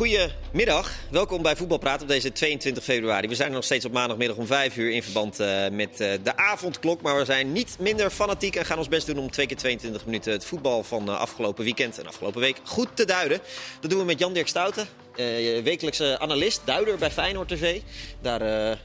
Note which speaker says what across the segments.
Speaker 1: Goedemiddag, welkom bij Voetbalpraat op deze 22 februari. We zijn nog steeds op maandagmiddag om 5 uur in verband uh, met uh, de avondklok. Maar we zijn niet minder fanatiek en gaan ons best doen om twee keer 22 minuten het voetbal van uh, afgelopen weekend en afgelopen week goed te duiden. Dat doen we met Jan-Dirk Stouten, wekelijkse analist, duider bij Feyenoord TV. Daar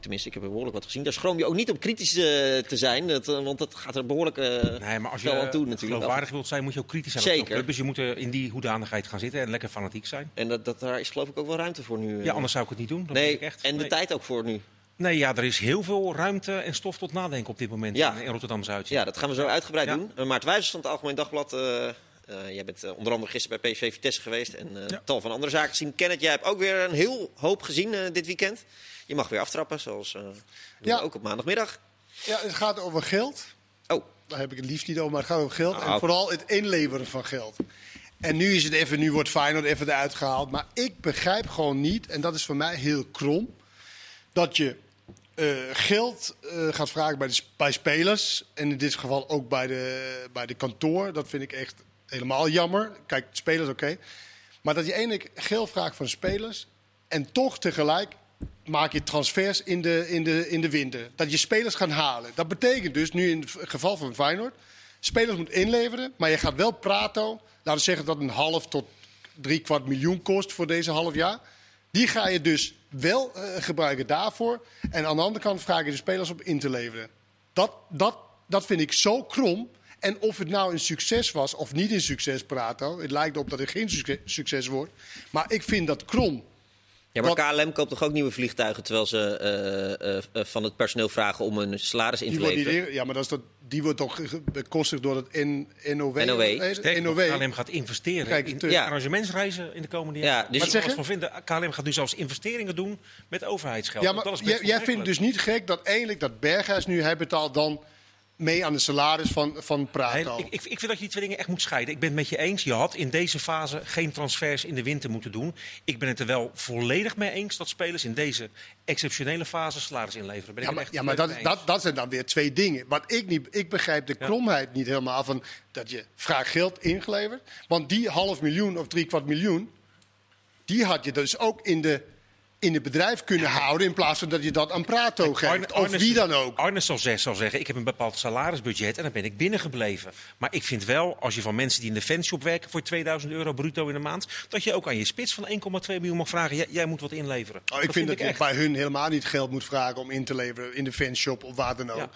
Speaker 1: tenminste, ik heb er behoorlijk wat gezien. Daar schroom je ook niet op kritisch uh, te zijn. Dat, uh, want dat gaat er behoorlijk uh,
Speaker 2: nee, maar als je
Speaker 1: aan toe natuurlijk.
Speaker 2: geloofwaardig wilt zijn, moet je ook kritisch zijn
Speaker 1: Zeker.
Speaker 2: club. Dus je moet in die hoedanigheid gaan zitten en lekker fanatiek zijn.
Speaker 1: En dat, dat, daar is geloof ik ook wel ruimte voor nu.
Speaker 2: Ja, anders zou ik het niet doen. Dat
Speaker 1: nee,
Speaker 2: ik echt.
Speaker 1: en de tijd ook voor nu.
Speaker 2: Nee, ja, er is heel veel ruimte en stof tot nadenken op dit moment
Speaker 1: Ja.
Speaker 2: in, in Rotterdam-Zuid.
Speaker 1: Ja, dat gaan we zo uitgebreid
Speaker 2: Ja.
Speaker 1: doen. Uh, Maart Wijzers van het Algemeen Dagblad. eh, eh, jij bent eh, onder andere gisteren bij PSV Vitesse geweest en eh,
Speaker 3: Ja.
Speaker 1: tal van andere zaken gezien. Kenneth, jij hebt ook weer een heel hoop gezien eh, dit weekend. Je mag weer aftrappen, zoals eh,
Speaker 3: Ja.
Speaker 1: ook op maandagmiddag.
Speaker 3: Ja, het gaat over geld.
Speaker 1: Oh,
Speaker 3: Daar heb ik het liefst niet over, maar het gaat over geld.
Speaker 1: Nou.
Speaker 3: En vooral het inleveren van geld. En nu is het even, nu wordt Feyenoord even eruit gehaald. Maar ik begrijp gewoon niet, en dat is voor mij heel krom, dat je eh, geld eh, gaat vragen bij, de, bij spelers. En in dit geval ook bij de, bij de kantoor. Dat vind ik echt helemaal jammer. Kijk, spelers oké. Maar dat je eindelijk geld vraagt van spelers. En toch tegelijk maak je transfers in de, in, de, in de winter. Dat je spelers gaan halen. Dat betekent dus, nu in het geval van Feyenoord... spelers moet inleveren, maar je gaat wel praten. Laten we zeggen dat een half tot drie kwart miljoen kost voor deze half jaar. Die ga je dus wel eh, gebruiken daarvoor. En aan de andere kant vraag je de spelers op in te leveren. Dat, dat, dat vind ik zo krom. En of het nou een succes was of niet een succes, Prato. Het lijkt erop dat het geen succes wordt. Maar ik vind dat krom.
Speaker 1: Ja, maar KLM koopt toch ook nieuwe vliegtuigen... terwijl ze eh, eh, eh, van het personeel vragen om een salaris in
Speaker 3: Die
Speaker 1: te
Speaker 3: wordt, niet,
Speaker 1: leveren?
Speaker 3: in- ja, maar dat is dat, die wordt toch bekostigd door het N, NOW?
Speaker 1: NOW.
Speaker 3: NOW.
Speaker 2: KLM gaat investeren
Speaker 3: Kijk,
Speaker 2: in
Speaker 1: Ja.
Speaker 2: arrangementsreizen in de komende
Speaker 1: Ja,
Speaker 2: jaren.
Speaker 1: dus-
Speaker 2: Wat? Van vinden, KLM gaat nu zelfs investeringen doen met overheidsgeld.
Speaker 3: Ja,
Speaker 2: dat
Speaker 3: maar
Speaker 2: is best
Speaker 3: jij, jij vindt dus niet gek dat eindelijk dat Berghuis nu, hij betaalt dan mee aan de salaris van, van Prato.
Speaker 2: Nee, ik, ik, ik vind dat je die twee dingen echt moet scheiden. Ik ben het met je eens. Je had in deze fase geen transfers in de winter moeten doen. Ik ben het er wel volledig mee eens dat spelers in deze exceptionele fase salaris inleveren. Ben ik
Speaker 3: Ja,
Speaker 2: het
Speaker 3: maar,
Speaker 2: echt
Speaker 3: ja, maar dat, dat, dat zijn dan weer twee dingen. Wat ik, niet, ik begrijp de
Speaker 2: Ja.
Speaker 3: kromheid niet helemaal van dat je vraagt geld ingeleverd. Want die half miljoen of drie kwart miljoen, die had je dus ook in de, in het bedrijf kunnen houden. In plaats van dat je dat aan Prato geeft.
Speaker 2: Arne-
Speaker 3: of wie dan ook.
Speaker 2: Arne zal, zeg- zal zeggen, ik heb een bepaald salarisbudget en dan ben ik binnengebleven. Maar ik vind wel, als je van mensen die in de fanshop werken voor 2000 euro bruto in de maand, dat je ook aan je spits van 1,2 miljoen mag vragen, jij, jij moet wat inleveren.
Speaker 3: Oh, ik vind dat, je bij hun helemaal niet geld moet vragen om in te leveren in de fanshop of waar dan ook.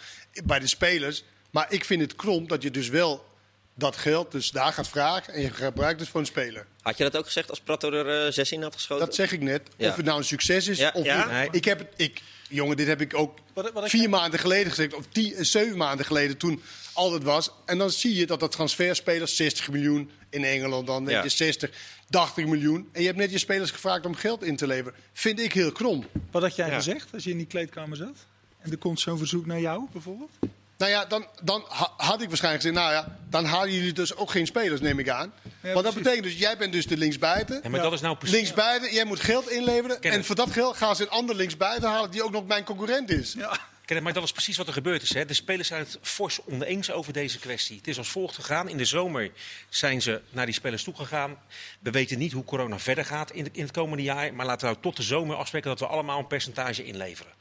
Speaker 3: Bij de spelers. Maar ik vind het krom dat je dus wel dat geld dus daar gaat vragen en je gebruikt het voor een speler.
Speaker 1: Had je dat ook gezegd als Prato er eh, zes in had geschoten?
Speaker 3: Dat zeg ik net.
Speaker 1: Ja.
Speaker 3: Of het nou een succes is
Speaker 1: Ja,
Speaker 3: of
Speaker 1: ja.
Speaker 3: niet.
Speaker 2: Nee.
Speaker 3: Ik heb het, ik, jongen, dit heb ik ook
Speaker 4: Wat- wat ik-
Speaker 3: vier maanden geleden gezegd. Of tien, eh, zeven maanden geleden toen al het was. En dan zie je dat dat transferspelers 60 miljoen in Engeland. Dan denk je 60, 80 miljoen. En je hebt net je spelers gevraagd om geld in te leveren. Vind ik heel krom.
Speaker 4: Wat had jij
Speaker 1: Ja.
Speaker 4: gezegd als je in die kleedkamer zat? En er komt zo'n verzoek naar jou bijvoorbeeld?
Speaker 3: Nou ja, dan, dan ha- had ik waarschijnlijk gezegd, nou ja, dan halen jullie dus ook geen spelers, neem ik aan. Want dat
Speaker 4: precies.
Speaker 3: betekent dus, jij bent dus de linksbuiten.
Speaker 2: Ja, maar dat is nou precies...
Speaker 3: Linksbuiten, jij moet geld inleveren. En voor dat geld gaan ze een ander linksbuiten halen die ook nog mijn concurrent is.
Speaker 4: Ja.
Speaker 2: Kenneth, maar dat is precies wat er gebeurd is. Hè. De spelers zijn het fors oneens over deze kwestie. Het is als volgt gegaan. In de zomer zijn ze naar die spelers toegegaan. We weten niet hoe corona verder gaat in, in het komende jaar. Maar laten we nou tot de zomer afspreken dat we allemaal een percentage inleveren.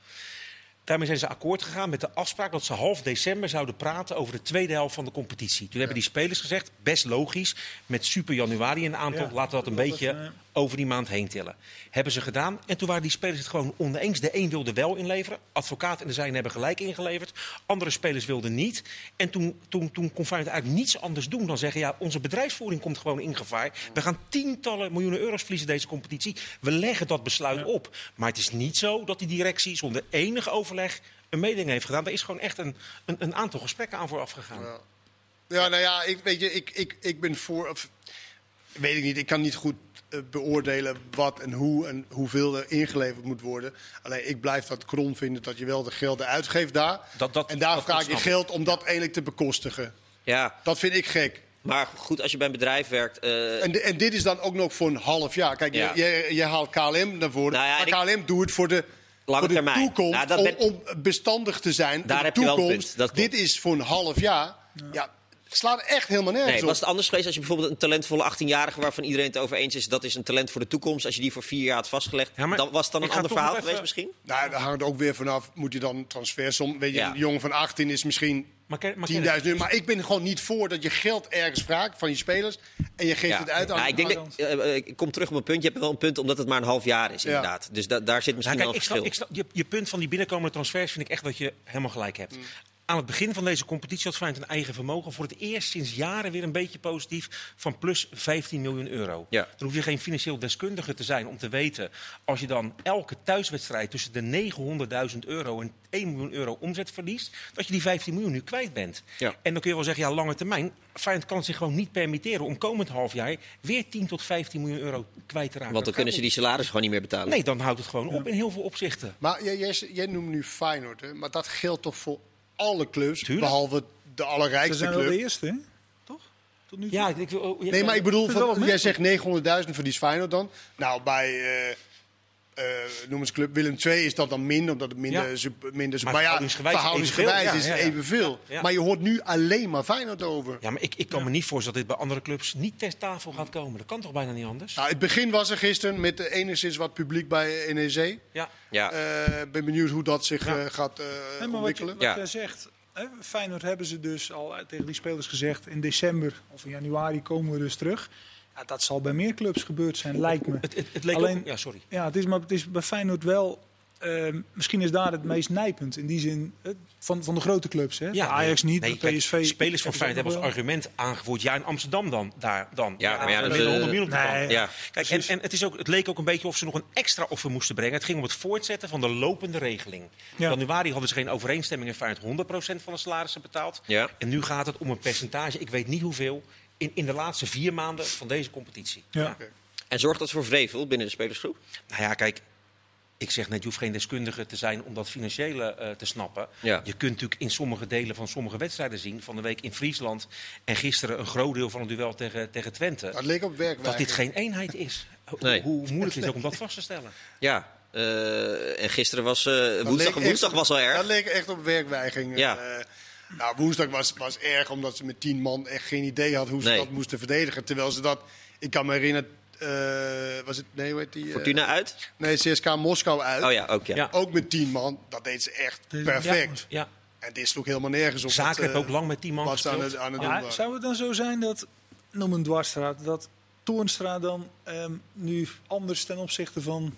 Speaker 2: Daarmee zijn ze akkoord gegaan met de afspraak dat ze half december zouden praten over de tweede helft van de competitie. Toen hebben die spelers gezegd, best logisch, met super januari een aantal,
Speaker 4: Ja,
Speaker 2: laten we dat een beetje
Speaker 4: eh,
Speaker 2: over die maand heen tillen. Hebben ze gedaan. En toen waren die spelers het gewoon oneens. De een wilde wel inleveren. Advocaat en de zijne hebben gelijk ingeleverd. Andere spelers wilden niet. En toen, toen, toen kon Feyenoord eigenlijk niets anders doen dan zeggen... ja, onze bedrijfsvoering komt gewoon in gevaar. We gaan tientallen miljoenen euro's verliezen deze competitie. We leggen dat besluit op. Maar het is niet zo dat die directie zonder enig overleg... een mededeling heeft gedaan. Er is gewoon echt een, een, een aantal gesprekken aan vooraf gegaan.
Speaker 3: Ja. Ja, nou ja, ik, weet je, ik, ik, ik ben voor. Of, weet ik niet, ik kan niet goed eh, beoordelen wat en hoe en hoeveel er ingeleverd moet worden. Alleen ik blijf dat krom vinden dat je wel de gelden uitgeeft daar.
Speaker 2: Dat- dat-
Speaker 3: en daar
Speaker 2: dat
Speaker 3: vraag je geld om dat eigenlijk te bekostigen.
Speaker 1: Ja,
Speaker 3: Dat vind ik gek.
Speaker 1: maar goed, als je bij een bedrijf werkt... eh,
Speaker 3: En, en dit is dan ook nog voor een half jaar. Kijk,
Speaker 1: Ja.
Speaker 3: je, je, je haalt KLM naar voren.
Speaker 1: Nou ja,
Speaker 3: maar
Speaker 1: ik-
Speaker 3: KLM doet het voor de,
Speaker 1: Lange
Speaker 3: voor de
Speaker 1: termijn.
Speaker 3: toekomst.
Speaker 1: Nou, dat
Speaker 3: om,
Speaker 1: ben-
Speaker 3: om bestandig te zijn.
Speaker 1: Daar heb
Speaker 3: de
Speaker 1: je wel
Speaker 3: toekomst.
Speaker 1: punt, dat.
Speaker 3: Dit is voor een half jaar. Ja. Slaat echt helemaal nergens
Speaker 1: Nee,
Speaker 3: op.
Speaker 1: was het anders geweest als je bijvoorbeeld een talentvolle 18-jarige waarvan iedereen het over eens is dat is een talent voor de toekomst, als je die voor vier jaar had vastgelegd,
Speaker 2: Ja,
Speaker 1: dan was het dan een ander verhaal geweest misschien?
Speaker 3: Nou, daar hangt ook weer vanaf. Moet je dan transfersom... Weet je,
Speaker 1: Ja.
Speaker 3: een jongen van 18 is misschien
Speaker 2: Maar, ken- maar
Speaker 3: 10.000
Speaker 2: Kenneth,
Speaker 3: euro. Maar ik ben gewoon niet voor dat je geld ergens vraagt van je spelers. En je geeft het uit aan
Speaker 1: Ja, ik, denk dat, eh, eh, ik kom terug op een punt. Je hebt wel een punt omdat het maar een half jaar is,
Speaker 3: Ja.
Speaker 1: inderdaad. Dus da- daar zit misschien
Speaker 2: Nou,
Speaker 1: wel een
Speaker 2: ik
Speaker 1: verschil.
Speaker 2: snap, ik snap, je, je punt van die binnenkomende transfers vind ik echt dat je helemaal gelijk hebt. Aan het begin van deze competitie had Feyenoord een eigen vermogen. Voor het eerst sinds jaren weer een beetje positief van plus 15 miljoen euro.
Speaker 1: Ja.
Speaker 2: Dan hoef je geen financieel deskundige te zijn om te weten... als je dan elke thuiswedstrijd tussen de 900.000 euro en 1 miljoen euro omzet verliest... dat je die 15 miljoen nu kwijt bent.
Speaker 1: Ja.
Speaker 2: En dan kun je wel zeggen, ja, lange termijn... Feyenoord kan het zich gewoon niet permitteren om komend half jaar... weer 10 tot 15 miljoen euro kwijt te raken.
Speaker 1: Want dan kunnen ze die salaris gewoon niet meer betalen.
Speaker 2: Nee, dan houdt het gewoon op in heel veel opzichten.
Speaker 3: Maar jij, jij, jij noemt nu Feyenoord, hè? maar dat geldt toch voor alle clubs,
Speaker 2: Tuurlijk.
Speaker 3: behalve de
Speaker 4: Ze
Speaker 3: allerrijkste
Speaker 4: zijn wel de eerste, hè? Toch? Tot nu toe.
Speaker 2: Ja, ik, wil- oh,
Speaker 3: Nee, maar ik bedoel, van, jij zegt 900.000 verliest Feyenoord dan. Nou, bij, eh eh, noem eens club Willem II is dat dan minder, omdat het minder,
Speaker 2: Ja.
Speaker 3: minder.
Speaker 2: Maar
Speaker 3: Maar, ja,
Speaker 2: verhoudingsgewijs
Speaker 3: verhoudingsgewijs
Speaker 2: evenveel.
Speaker 3: is
Speaker 2: Ja, ja, ja.
Speaker 3: evenveel.
Speaker 2: Ja.
Speaker 3: Maar je hoort nu alleen maar Feyenoord over.
Speaker 2: Ja, maar ik, ik kan me niet voorstellen dat dit bij andere clubs niet ter tafel gaat komen. Dat kan toch bijna niet anders?
Speaker 3: Nou, het begin was er gisteren met eh, enigszins wat publiek bij NEC.
Speaker 2: Ja.
Speaker 1: Ja.
Speaker 3: Eh ben benieuwd hoe dat zich
Speaker 2: Ja.
Speaker 3: eh, gaat eh,
Speaker 4: Nee, maar wat, je,
Speaker 3: ontwikkelen.
Speaker 4: wat
Speaker 1: Ja.
Speaker 4: jij zegt, hè, Feyenoord hebben ze dus al tegen die spelers gezegd... in december of in januari komen we dus terug. Ja, dat zal bij meer clubs gebeurd zijn, lijkt me.
Speaker 2: Het, het, het leek
Speaker 4: Alleen-
Speaker 2: ook... Ja, sorry.
Speaker 4: Ja, het is, maar het is bij Feyenoord wel... eh, misschien is daar het meest nijpend. In die zin eh, van, van de grote clubs. Hè?
Speaker 2: Ja,
Speaker 4: Ajax niet,
Speaker 2: nee,
Speaker 4: de
Speaker 2: kijk,
Speaker 4: PSV...
Speaker 2: spelers van Feyenoord hebben als argument aangevoerd. Ja, in Amsterdam dan. Daar, dan.
Speaker 1: Ja, maar ja, dat,
Speaker 2: winnen
Speaker 1: eh,
Speaker 2: 100 miljoen op de
Speaker 4: nee.
Speaker 1: Ja.
Speaker 2: Kijk, en, en het, is ook, het leek ook een beetje of ze nog een extra offer moesten brengen. Het ging om het voortzetten van de lopende regeling.
Speaker 4: Ja.
Speaker 2: In januari hadden ze geen overeenstemming en Feyenoord 100% van de salarissen betaald.
Speaker 1: Ja.
Speaker 2: En nu gaat het om een percentage, ik weet niet hoeveel, in, in de laatste vier maanden van deze competitie.
Speaker 4: Ja.
Speaker 1: En zorgt dat voor vrevel binnen de spelersgroep?
Speaker 2: Nou ja, kijk, ik zeg net, je hoeft geen deskundige te zijn om dat financiële eh, te snappen.
Speaker 1: Ja.
Speaker 2: Je kunt natuurlijk in sommige delen van sommige wedstrijden zien, van de week in Friesland en gisteren een groot deel van het duel tegen, tegen Twente,
Speaker 3: Dat leek op werkwijze.
Speaker 2: dat dit geen eenheid is. Ho-
Speaker 1: Nee.
Speaker 2: Hoe moeilijk is het ook om dat vast te stellen?
Speaker 1: Ja. eh, en gisteren was eh,
Speaker 3: Dat
Speaker 1: woensdag, woensdag
Speaker 3: echt-
Speaker 1: was al
Speaker 3: Dat
Speaker 1: erg.
Speaker 3: leek echt op werkweiging.
Speaker 1: Ja.
Speaker 3: Nou, woensdag was, was erg omdat ze met tien man echt geen idee had hoe ze
Speaker 1: Nee.
Speaker 3: dat moesten verdedigen. Terwijl ze dat, ik kan me herinneren, eh, was het, nee, hoe heet die? eh,
Speaker 1: Fortuna uit?
Speaker 3: nee, CSK Moskou uit.
Speaker 1: Oh ja, ook ja.
Speaker 2: Ja.
Speaker 3: Ook met tien man, dat deed ze echt perfect.
Speaker 2: Ja,
Speaker 3: En dit sloeg helemaal nergens op.
Speaker 2: Zaken heb
Speaker 3: eh,
Speaker 2: ook lang met die man
Speaker 3: ze aan
Speaker 2: gespeeld.
Speaker 3: het, aan het
Speaker 4: Ja, zou het dan zo zijn dat, noem een dwarsstraat, dat Toornstra dan ehm, nu anders ten opzichte van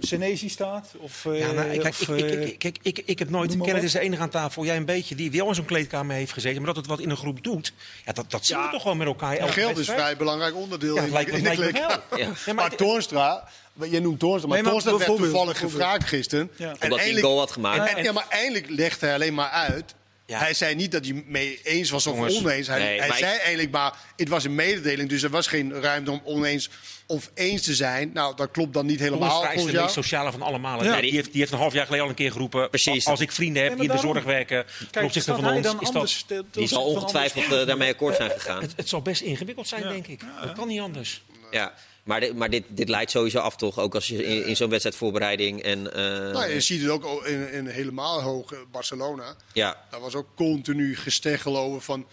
Speaker 4: Senesi staat? Of, eh,
Speaker 2: Ja, nou, kijk,
Speaker 4: of,
Speaker 2: ik, ik,
Speaker 4: eh,
Speaker 2: ik, ik, ik, ik heb nooit, Kenneth is de enige aan tafel, jij een beetje, die wel in zo'n kleedkamer heeft gezeten, maar dat het wat in een groep doet, ja, dat, dat zien
Speaker 4: Ja.
Speaker 2: we toch gewoon met elkaar. elke
Speaker 3: Geld is vrij belangrijk onderdeel
Speaker 2: Ja,
Speaker 3: in,
Speaker 2: het lijkt,
Speaker 3: in de kleedkamer.
Speaker 1: Ja.
Speaker 2: Ja, maar
Speaker 3: Maar Toornstra, jij noemt Toornstra, maar
Speaker 4: Nee, maar
Speaker 3: Toornstra werd toevallig gevraagd gisteren.
Speaker 4: Ja.
Speaker 3: En
Speaker 1: Omdat hij een goal had gemaakt.
Speaker 3: En, en- ja, maar eindelijk legde hij alleen maar uit.
Speaker 2: Ja.
Speaker 3: Hij zei niet dat hij mee eens was of
Speaker 2: Jongens,
Speaker 3: oneens. Hij,
Speaker 1: nee,
Speaker 3: hij
Speaker 1: ik-
Speaker 3: zei eigenlijk maar, het was een mededeling, dus er was geen ruimte om oneens of eens te zijn. Nou, dat klopt dan niet helemaal
Speaker 2: Toornstra is de meest sociale van allemaal.
Speaker 4: Ja.
Speaker 2: hè. Die, heeft, die heeft een half jaar geleden al een keer geroepen.
Speaker 1: Precies.
Speaker 2: Als ik vrienden heb
Speaker 4: Nee,
Speaker 2: die in de zorg werken, ten opzichte van
Speaker 4: hij
Speaker 2: ons,
Speaker 4: dan
Speaker 2: is
Speaker 4: anders
Speaker 2: dat...
Speaker 4: te-
Speaker 1: Die zal ongetwijfeld eh, daarmee akkoord zijn gegaan.
Speaker 2: Het, het zal best ingewikkeld zijn,
Speaker 4: Ja.
Speaker 2: denk ik. Dat kan niet anders.
Speaker 1: Ja. Maar, dit, maar dit, dit leidt sowieso af, toch? Ook als je in, in zo'n wedstrijdvoorbereiding en... eh,
Speaker 3: Nou, je ziet het ook in, in helemaal hoog eh, Barcelona.
Speaker 1: ja.
Speaker 3: Daar was ook continu gesteggel over van...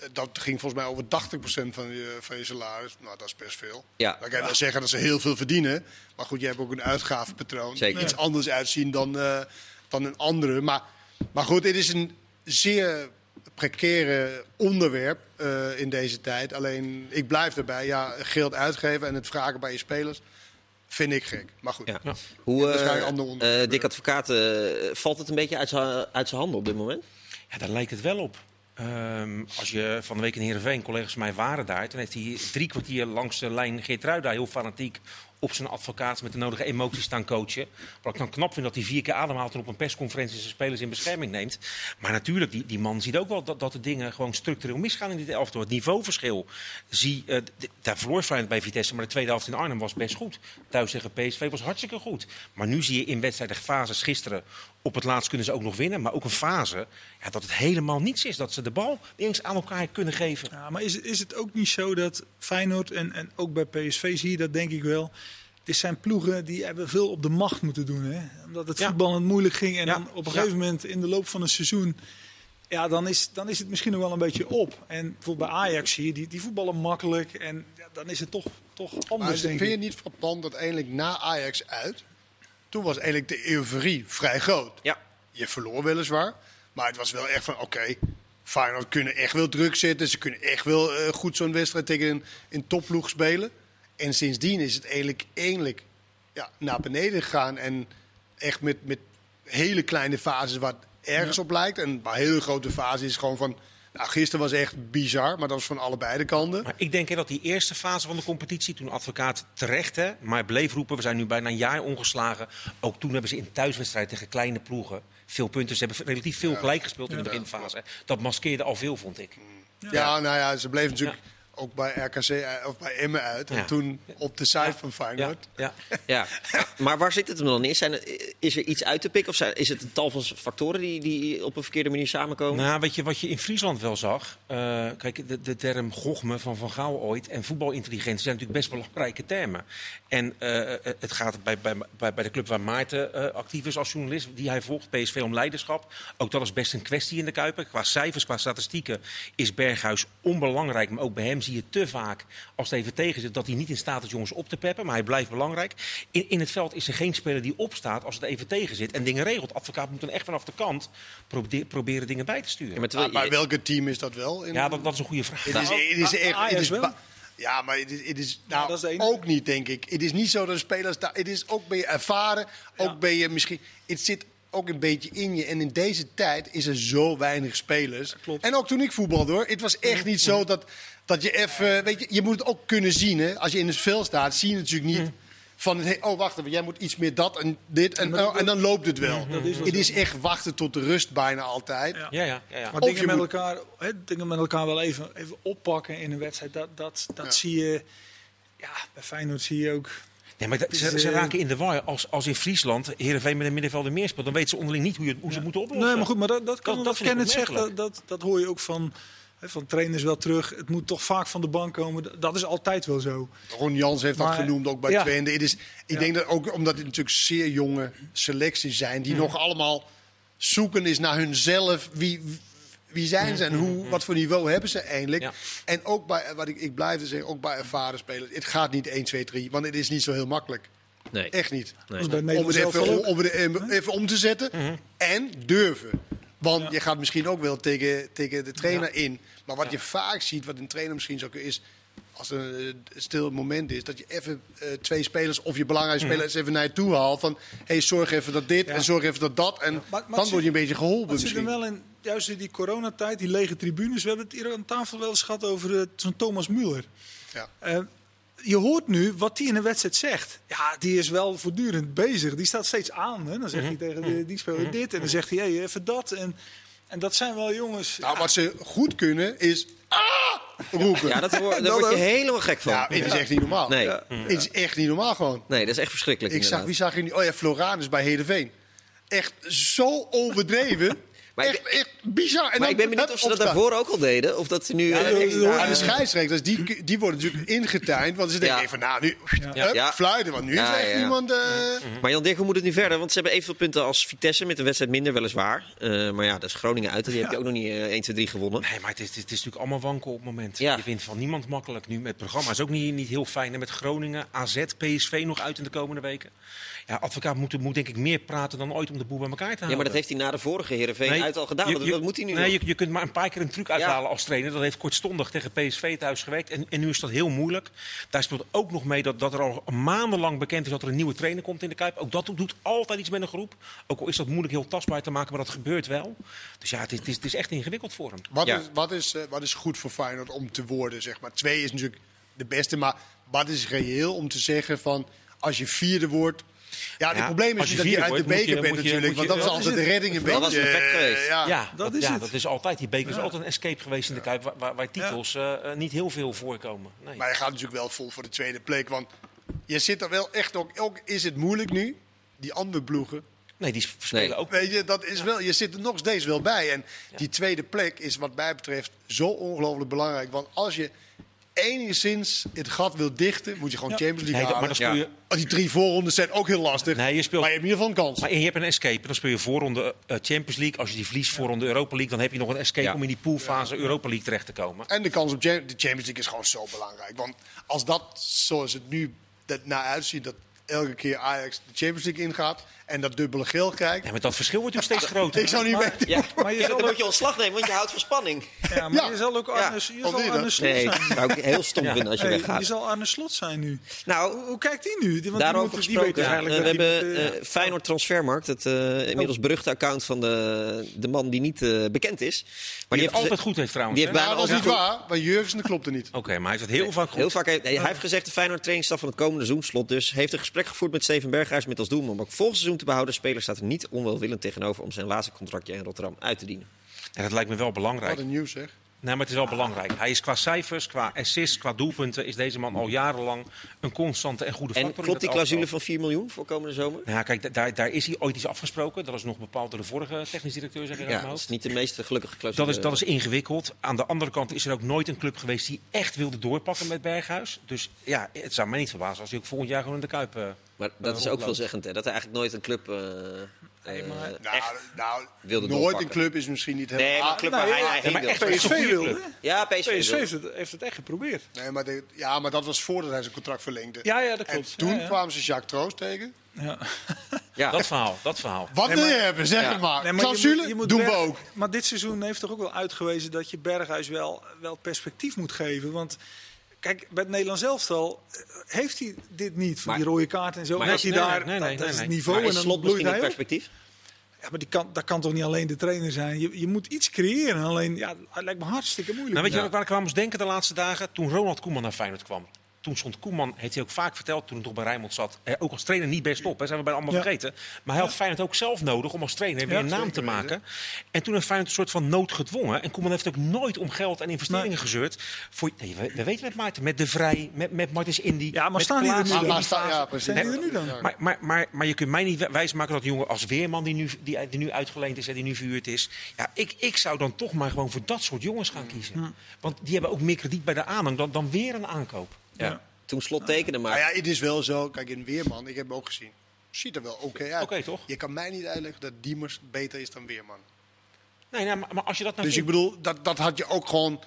Speaker 3: eh, Dat ging volgens mij over 80% van je, van je salaris. Nou, dat is best veel.
Speaker 1: Ja.
Speaker 3: Dan kan je zeggen dat ze heel veel verdienen. Maar goed, je hebt ook een uitgavenpatroon.
Speaker 1: Zeker.
Speaker 3: Die iets anders uitzien dan, dan een andere. Maar, maar goed, dit is een zeer precaire onderwerp eh, in deze tijd. Alleen, ik blijf erbij. Ja, geld uitgeven en het vragen bij je spelers vind ik gek. Maar goed.
Speaker 1: Ja.
Speaker 2: Ja.
Speaker 1: Hoe, eh eh, Dick Advocaat, valt het een beetje uit zijn uit zijn handen op dit moment?
Speaker 2: Ja, daar lijkt het wel op. Ehm, als je van de week in Heerenveen, collega's van mij waren daar... toen heeft hij drie kwartier langs de lijn Geertruida heel fanatiek op zijn advocaat met de nodige emoties staan coachen. Wat ik dan knap vind dat hij vier keer ademhaalt en op een persconferentie zijn spelers in bescherming neemt. Maar natuurlijk, die, die man ziet ook wel dat, dat de dingen gewoon structureel misgaan in dit elftal. Het niveauverschil. Zie, eh, daar verloor Feyenoord bij Vitesse, maar de tweede helft in Arnhem was best goed. Thuis tegen PSV was hartstikke goed. Maar nu zie je in wedstrijden fases gisteren, op het laatst kunnen ze ook nog winnen. Maar ook een fase ja, dat het helemaal niets is. Dat ze de bal eens aan elkaar kunnen geven.
Speaker 4: Ja, maar is, is het ook niet zo dat Feyenoord en, en ook bij PSV zie je dat denk ik wel. Dit zijn ploegen die hebben veel op de macht moeten doen. Hè? Omdat het
Speaker 2: Ja.
Speaker 4: voetbal het moeilijk ging. En
Speaker 2: Ja.
Speaker 4: dan op een
Speaker 2: Ja.
Speaker 4: gegeven moment in de loop van een seizoen ja, dan, is, dan is het misschien nog wel een beetje op. En bijvoorbeeld bij Ajax je, die, die voetballen makkelijk. En ja, dan is het toch, toch
Speaker 3: Maar
Speaker 4: anders, denk
Speaker 3: vind je
Speaker 4: ik.
Speaker 3: niet frappant dat eigenlijk na Ajax uit... toen was eigenlijk de euforie vrij groot.
Speaker 1: Ja.
Speaker 3: Je verloor weliswaar, maar het was wel echt van... oké, Feyenoord kunnen echt wel druk zetten. Ze kunnen echt wel eh, goed zo'n wedstrijd tegen een, een topploeg spelen. En sindsdien is het eigenlijk, eigenlijk ja, naar beneden gegaan. En echt met, met hele kleine fases wat ergens op lijkt. En bij hele grote fases is gewoon van... Nou, gisteren was echt bizar, maar dat was van allebei de kanten.
Speaker 2: Maar ik denk hè, dat die eerste fase van de competitie, toen advocaat terecht, hè, maar bleef roepen, we zijn nu bijna een jaar ongeslagen. Ook toen hebben ze in thuiswedstrijd tegen kleine ploegen veel punten. Ze hebben relatief veel gelijk gespeeld in de beginfase. Dat maskeerde al veel, vond ik.
Speaker 3: Ja, nou ja, ze bleven natuurlijk ook bij RKC uit- of bij Emmen uit. En
Speaker 2: Ja.
Speaker 3: toen op de site van
Speaker 2: Ja,
Speaker 3: Feyenoord.
Speaker 2: ja.
Speaker 1: Ja, maar waar zit het hem dan in? Zijn er, is er iets uit te pikken of zijn, is het een tal van factoren die, die op een verkeerde manier samenkomen?
Speaker 2: Nou, weet je wat je in Friesland wel zag? Eh, kijk, de, de term gochme van Van Gaal ooit en voetbalintelligentie zijn natuurlijk best belangrijke termen. En eh, het gaat bij, bij, bij, bij de club waar Maarten eh, actief is als journalist, die hij volgt, PSV om leiderschap. Ook dat is best een kwestie in de Kuiper. Qua cijfers, qua statistieken is Berghuis onbelangrijk. Maar ook bij hem zie je te vaak, als het even tegen zit, dat hij niet in staat is jongens op te peppen. Maar hij blijft belangrijk. In, in het veld is er geen speler die opstaat als het even tegen zit en dingen regelt. Advocaat moet dan echt vanaf de kant probe- proberen dingen bij te sturen.
Speaker 1: Ja, maar terwijl
Speaker 3: welke team is dat wel? In
Speaker 2: Ja, dat, dat is een goede vraag.
Speaker 3: Het is,
Speaker 4: Nou,
Speaker 3: het is echt.
Speaker 4: Ajax
Speaker 3: Het is
Speaker 4: wel.
Speaker 3: ja, maar het is, het is nou,
Speaker 4: is
Speaker 3: ook niet, denk ik. Het is niet zo dat spelers daar. Het is ook ben je ervaren, ook
Speaker 4: Ja.
Speaker 3: ben je misschien. Het zit ook een beetje in je. En in deze tijd is er zo weinig spelers.
Speaker 4: Klopt.
Speaker 3: En ook toen ik voetbalde hoor. Het was echt niet zo dat, dat je even. Weet je, je moet het ook kunnen zien. Hè? Als je in het veld staat, zie je natuurlijk niet. Van het, he- oh, wacht even, jij moet iets meer dat en dit. En, oh, en dan loopt het wel.
Speaker 4: Is
Speaker 3: het is echt wachten tot de rust bijna altijd.
Speaker 4: Ja.
Speaker 2: Ja, ja, ja. ja.
Speaker 4: Maar dingen met,
Speaker 3: moet-
Speaker 4: elkaar, hè, dingen met elkaar wel even, even oppakken in een wedstrijd, dat, dat, dat zie je... Ja, bij Feyenoord zie je ook...
Speaker 2: Nee, maar dat- ze, ze
Speaker 4: eh,
Speaker 2: raken in de war. Als, als in Friesland Heerenveen met een middenvelder meer speelt, dan weten ze onderling niet hoe, je, hoe ze moeten oplossen.
Speaker 4: Nee, maar goed, maar dat, dat kan
Speaker 2: Dat-
Speaker 4: dat, Kenneth zegt, dat, dat, dat hoor je ook van, hè, van trainers wel terug. Het moet toch vaak van de bank komen. Dat- is altijd wel zo.
Speaker 3: Ron Jans heeft dat genoemd, ook bij
Speaker 4: ja.
Speaker 3: Twente. Het is, ik
Speaker 4: Ja.
Speaker 3: denk dat ook omdat het natuurlijk zeer jonge selecties zijn... die nog allemaal zoeken is naar hunzelf. Wie, wie zijn ze en hoe, wat voor niveau hebben ze eigenlijk?
Speaker 2: Ja.
Speaker 3: En ook bij, wat ik, ik blijf zeggen, ook bij ervaren spelers. Het gaat niet 1, 2, 3, want het is niet zo heel makkelijk.
Speaker 1: Nee.
Speaker 3: Echt niet.
Speaker 1: Nee.
Speaker 3: Om het
Speaker 4: zelf
Speaker 3: even,
Speaker 4: wel
Speaker 3: om,
Speaker 4: ook.
Speaker 3: om het even, om te zetten en durven. Want je gaat misschien ook wel tegen, tegen de trainer in. Maar wat je vaak ziet, wat een trainer misschien zou kunnen, is als er een stil moment is, dat je even eh, twee spelers of je belangrijke spelers even naar je toe haalt. Van hey, zorg even dat dit
Speaker 4: Ja.
Speaker 3: en zorg even dat dat. En
Speaker 4: Maar- maar
Speaker 3: dan word je een beetje geholpen
Speaker 4: zit er
Speaker 3: misschien.
Speaker 4: wel in, juist in die coronatijd, die lege tribunes. We hebben het hier aan tafel wel eens gehad over eh, zo'n Thomas Müller.
Speaker 3: Ja.
Speaker 4: Eh, je hoort nu wat hij in een wedstrijd zegt. Ja, die is wel voortdurend bezig. Die staat steeds aan. Hè? Dan zegt hij tegen de, die speler dit. En dan zegt hij hey, even dat. En, en dat zijn wel jongens...
Speaker 3: Nou, wat ze goed kunnen is ah! roepen.
Speaker 1: Ja, dat hoor, daar
Speaker 3: Dat
Speaker 1: word je
Speaker 3: ook.
Speaker 1: helemaal gek van.
Speaker 3: Ja, het is echt niet normaal.
Speaker 1: Nee.
Speaker 4: Ja.
Speaker 3: Het is echt niet normaal gewoon.
Speaker 1: Nee, dat is echt verschrikkelijk.
Speaker 3: Ik zag, wie zag je nu? Oh ja, Floranus bij Heerenveen. Echt zo overdreven.
Speaker 1: Maar
Speaker 3: echt, bizar. En
Speaker 1: Maar
Speaker 3: dan-
Speaker 1: ik ben benieuwd of ze dat daarvoor ook al deden. Of dat ze nu...
Speaker 3: Ja,
Speaker 1: eh,
Speaker 3: de, scheidsrechters, die, die worden natuurlijk ingetijnd. Want ze denken
Speaker 1: Ja.
Speaker 3: even, nou, nu
Speaker 1: Ja.
Speaker 3: hup,
Speaker 1: Ja.
Speaker 3: fluiten. Want nu
Speaker 1: Ja,
Speaker 3: is echt niemand... eh,
Speaker 1: Maar Jan Dirk, hoe moet het nu verder? Want ze hebben evenveel punten als Vitesse met een wedstrijd minder weliswaar. Eh, maar ja, dat is Groningen uit. en Die heb je ook nog niet eh, 1, 2, 3 gewonnen.
Speaker 2: Nee, maar het is, het is natuurlijk allemaal wankel op het moment.
Speaker 1: Ja.
Speaker 2: Je wint van niemand makkelijk nu. Met het programma is ook niet, niet heel fijn. En met Groningen, AZ, PSV nog uit in de komende weken. Ja, advocaat moet, moet denk ik meer praten dan ooit om de boel bij elkaar te houden.
Speaker 1: Ja, maar dat heeft hij na de vorige Heerenveen
Speaker 2: Nee,
Speaker 1: uit al gedaan.
Speaker 2: je-
Speaker 1: dat,
Speaker 2: je-
Speaker 1: dat moet hij nu
Speaker 2: nee, je, je kunt maar een paar keer een truc uithalen als trainer. Dat heeft kortstondig tegen PSV thuis gewerkt. En, en nu is dat heel moeilijk. Daar speelt ook nog mee dat, dat er al maandenlang bekend is dat er een nieuwe trainer komt in de Kuip. Ook dat doet altijd iets met een groep. Ook al is dat moeilijk heel tastbaar te maken, maar dat gebeurt wel. Dus ja, het is, het is, het is echt ingewikkeld voor hem.
Speaker 3: Wat,
Speaker 1: Ja.
Speaker 3: is, wat, is, eh, wat is goed voor Feyenoord om te worden, zeg maar? Twee is natuurlijk de beste, maar wat is reëel om te zeggen van... als je vierde wordt... Ja, het
Speaker 2: Ja,
Speaker 3: probleem is
Speaker 2: als je
Speaker 3: niet dat je uit de beker bent natuurlijk. Want dat is
Speaker 2: dat
Speaker 3: altijd de redding een
Speaker 1: Dat
Speaker 3: beetje.
Speaker 1: was perfect
Speaker 3: eh,
Speaker 1: geweest.
Speaker 3: ja.
Speaker 4: Dat
Speaker 2: dat,
Speaker 4: is het.
Speaker 2: dat is altijd. Die beker is altijd een escape geweest in de Kuip, waar, titels eh, eh, niet heel veel voorkomen. Nee.
Speaker 3: Maar je gaat natuurlijk wel vol voor de tweede plek. Want je zit er wel echt ook... Ook is het moeilijk nu, die andere ploegen...
Speaker 2: nee, die spelen
Speaker 1: Nee.
Speaker 2: ook.
Speaker 3: Weet je, dat is wel, je zit er nog steeds wel bij. En die tweede plek is wat mij betreft zo ongelooflijk belangrijk. Want als je enigszins het gat wil dichten, moet je gewoon
Speaker 4: Ja.
Speaker 3: Champions League
Speaker 2: Nee, dat- maar
Speaker 3: halen.
Speaker 2: dan speel je,
Speaker 3: Oh, Die drie voorrondes zijn ook heel lastig.
Speaker 2: Nee, je speelt-
Speaker 3: Maar je hebt in ieder geval een kans.
Speaker 2: maar je hebt een escape. Dan speel je voorronde eh, Champions League. Als je die verliest voorronde Europa League, dan heb je nog een escape
Speaker 1: Ja.
Speaker 2: om in die poolfase Europa League terecht te komen.
Speaker 3: En de kans op Jam- de Champions League is gewoon zo belangrijk. Want als dat zoals het nu er naar uitziet, dat elke keer Ajax de Champions League ingaat en dat dubbele geel krijgt.
Speaker 2: Ja, maar dat verschil wordt natuurlijk steeds groter.
Speaker 3: Ik zou niet weten.
Speaker 1: Ja,
Speaker 4: Maar je
Speaker 1: Ja,
Speaker 4: zal
Speaker 1: dan
Speaker 4: ook-
Speaker 1: moet je ontslag nemen, want je houdt van spanning.
Speaker 4: Ja, maar
Speaker 3: Ja.
Speaker 4: je zal ook Arne, je zal Arne
Speaker 3: hè?
Speaker 4: Slot
Speaker 1: Nee,
Speaker 4: zijn.
Speaker 1: zou ik heel stom
Speaker 2: Ja.
Speaker 1: vinden als je
Speaker 4: Hey,
Speaker 1: weggaat.
Speaker 4: je zal Arne Slot zijn nu.
Speaker 1: Nou,
Speaker 4: Hoe, hoe kijkt hij nu? Want die
Speaker 1: Daarover
Speaker 4: die weet
Speaker 1: gesproken.
Speaker 4: dus
Speaker 1: Ja,
Speaker 4: eigenlijk
Speaker 1: we hebben eh
Speaker 4: eh,
Speaker 1: Feyenoord Transfermarkt, het eh, inmiddels beruchte account van de, de man die niet eh, bekend is. Maar
Speaker 2: Die
Speaker 1: die
Speaker 2: het
Speaker 1: heeft
Speaker 2: altijd goed heeft trouwens.
Speaker 1: die heeft?
Speaker 3: Ja,
Speaker 1: bijna
Speaker 3: dat is niet waar. Maar Jurgensen dat klopt er niet.
Speaker 2: Oké, maar hij heeft het heel vaak goed.
Speaker 1: Heel vaak hij heeft gezegd de Feyenoord trainingsstaf van het komende seizoen slot dus heeft een gesprek gevoerd met Steven Berghuis met als doel om ook volgend seizoen te behouden. De speler staat er niet onwelwillend tegenover om zijn laatste contractje in Rotterdam uit te dienen.
Speaker 2: En dat lijkt me wel belangrijk.
Speaker 3: Wat een nieuws zeg.
Speaker 2: Nee, maar het is wel belangrijk. Hij is qua cijfers, qua assists, qua doelpunten... is deze man al jarenlang een constante en goede
Speaker 1: En
Speaker 2: factor. in
Speaker 1: klopt die clausule van 4 miljoen voor komende zomer?
Speaker 2: Ja, kijk, da- daar, daar is hij ooit iets afgesproken. Dat is nog bepaald door de vorige technisch directeur, zeg ik
Speaker 1: Ja, dat is niet de meest gelukkige clausule.
Speaker 2: Dat is, dat is ingewikkeld. Aan de andere kant is er ook nooit een club geweest die echt wilde doorpakken met Berghuis. Dus ja, het zou mij niet verbazen als hij ook volgend jaar gewoon in de Kuip... eh,
Speaker 1: Maar dat is ook veelzeggend, hè? Dat er eigenlijk nooit een club eh,
Speaker 4: Nee, maar-
Speaker 1: eh,
Speaker 3: Nou,
Speaker 1: echt...
Speaker 3: nou
Speaker 1: wilde
Speaker 3: nooit
Speaker 1: doorpakken.
Speaker 3: een club is misschien niet helemaal...
Speaker 1: Nee, maar een club waar
Speaker 4: nee,
Speaker 1: hij
Speaker 4: ja,
Speaker 2: maar
Speaker 1: wil.
Speaker 2: echt een
Speaker 4: PSV wilde.
Speaker 1: Ja, PSV,
Speaker 4: PSV heeft het, heeft het echt geprobeerd.
Speaker 3: Nee, maar, de- ja, maar dat was voordat hij zijn contract verlengde.
Speaker 4: Ja, ja, dat
Speaker 3: En
Speaker 4: klopt.
Speaker 3: toen
Speaker 4: Ja, ja.
Speaker 3: kwamen ze Jacques Troost tegen.
Speaker 4: Ja.
Speaker 1: Ja.
Speaker 2: Dat verhaal, dat verhaal.
Speaker 3: Wat
Speaker 4: Nee,
Speaker 3: wil je hebben? Zeg
Speaker 1: Ja.
Speaker 3: het maar.
Speaker 4: Nee, maar je
Speaker 3: Clausule
Speaker 4: moet- je moet
Speaker 3: doen we ook.
Speaker 4: Maar dit seizoen heeft toch ook wel uitgewezen dat je Berghuis wel, wel perspectief moet geven. Want kijk, bij het Nederlands elftal eh, heeft hij dit niet. Van
Speaker 1: Maar-
Speaker 4: die rode kaart en zo.
Speaker 1: maar is-
Speaker 4: hij
Speaker 2: nee,
Speaker 4: daar,
Speaker 2: nee, nee,
Speaker 4: dat, is
Speaker 2: nee.
Speaker 4: het niveau
Speaker 1: Maar
Speaker 4: en dan
Speaker 1: slot
Speaker 4: bloeit hij
Speaker 1: perspectief?
Speaker 4: Ja, maar die kan, dat kan toch niet alleen de trainer zijn. Je, je moet iets creëren. Alleen, ja, het lijkt me hartstikke moeilijk.
Speaker 2: Nou, weet je
Speaker 1: Ja.
Speaker 2: waar ik- waar ik aan moest denken de laatste dagen? Toen Ronald Koeman naar Feyenoord kwam. Toen stond Koeman, heeft hij ook vaak verteld, toen hij nog bij Rijnmond zat. eh, ook als trainer niet best op, hè, zijn we bijna allemaal
Speaker 4: Ja.
Speaker 2: vergeten. Maar hij had Feyenoord ook zelf nodig om als trainer weer
Speaker 4: Ja,
Speaker 2: een naam te
Speaker 3: weten.
Speaker 2: maken. En toen heeft Feyenoord een soort van nood gedwongen. En Koeman heeft ook nooit om geld en investeringen
Speaker 4: Nee.
Speaker 2: gezeurd. Voor, nee, we, we weten met Maarten, met De Vrij, met, met Martins Indy.
Speaker 4: Ja, maar staan die er nu
Speaker 2: in
Speaker 4: dan?
Speaker 3: ja, precies.
Speaker 4: Nu dan?
Speaker 2: Maar, maar, maar, maar je kunt mij niet wijsmaken dat een jongen als Weerman, die nu, die, die nu uitgeleend is en die nu verhuurd is. Ja, ik, ik zou dan toch maar gewoon voor dat soort jongens gaan kiezen. Want die hebben ook meer krediet bij de aanhang dan, dan weer een aankoop.
Speaker 1: Ja. Toen slot tekende, maar...
Speaker 3: Maar ja, het is wel zo. Kijk, in Weerman, ik heb hem ook gezien. Ziet er wel oké uit.
Speaker 2: Oké, toch?
Speaker 3: Je kan mij niet uitleggen dat Diemers beter is dan Weerman.
Speaker 2: Nee, nee maar, maar als je dat nou
Speaker 3: Dus ik bedoel, dat, dat had je ook gewoon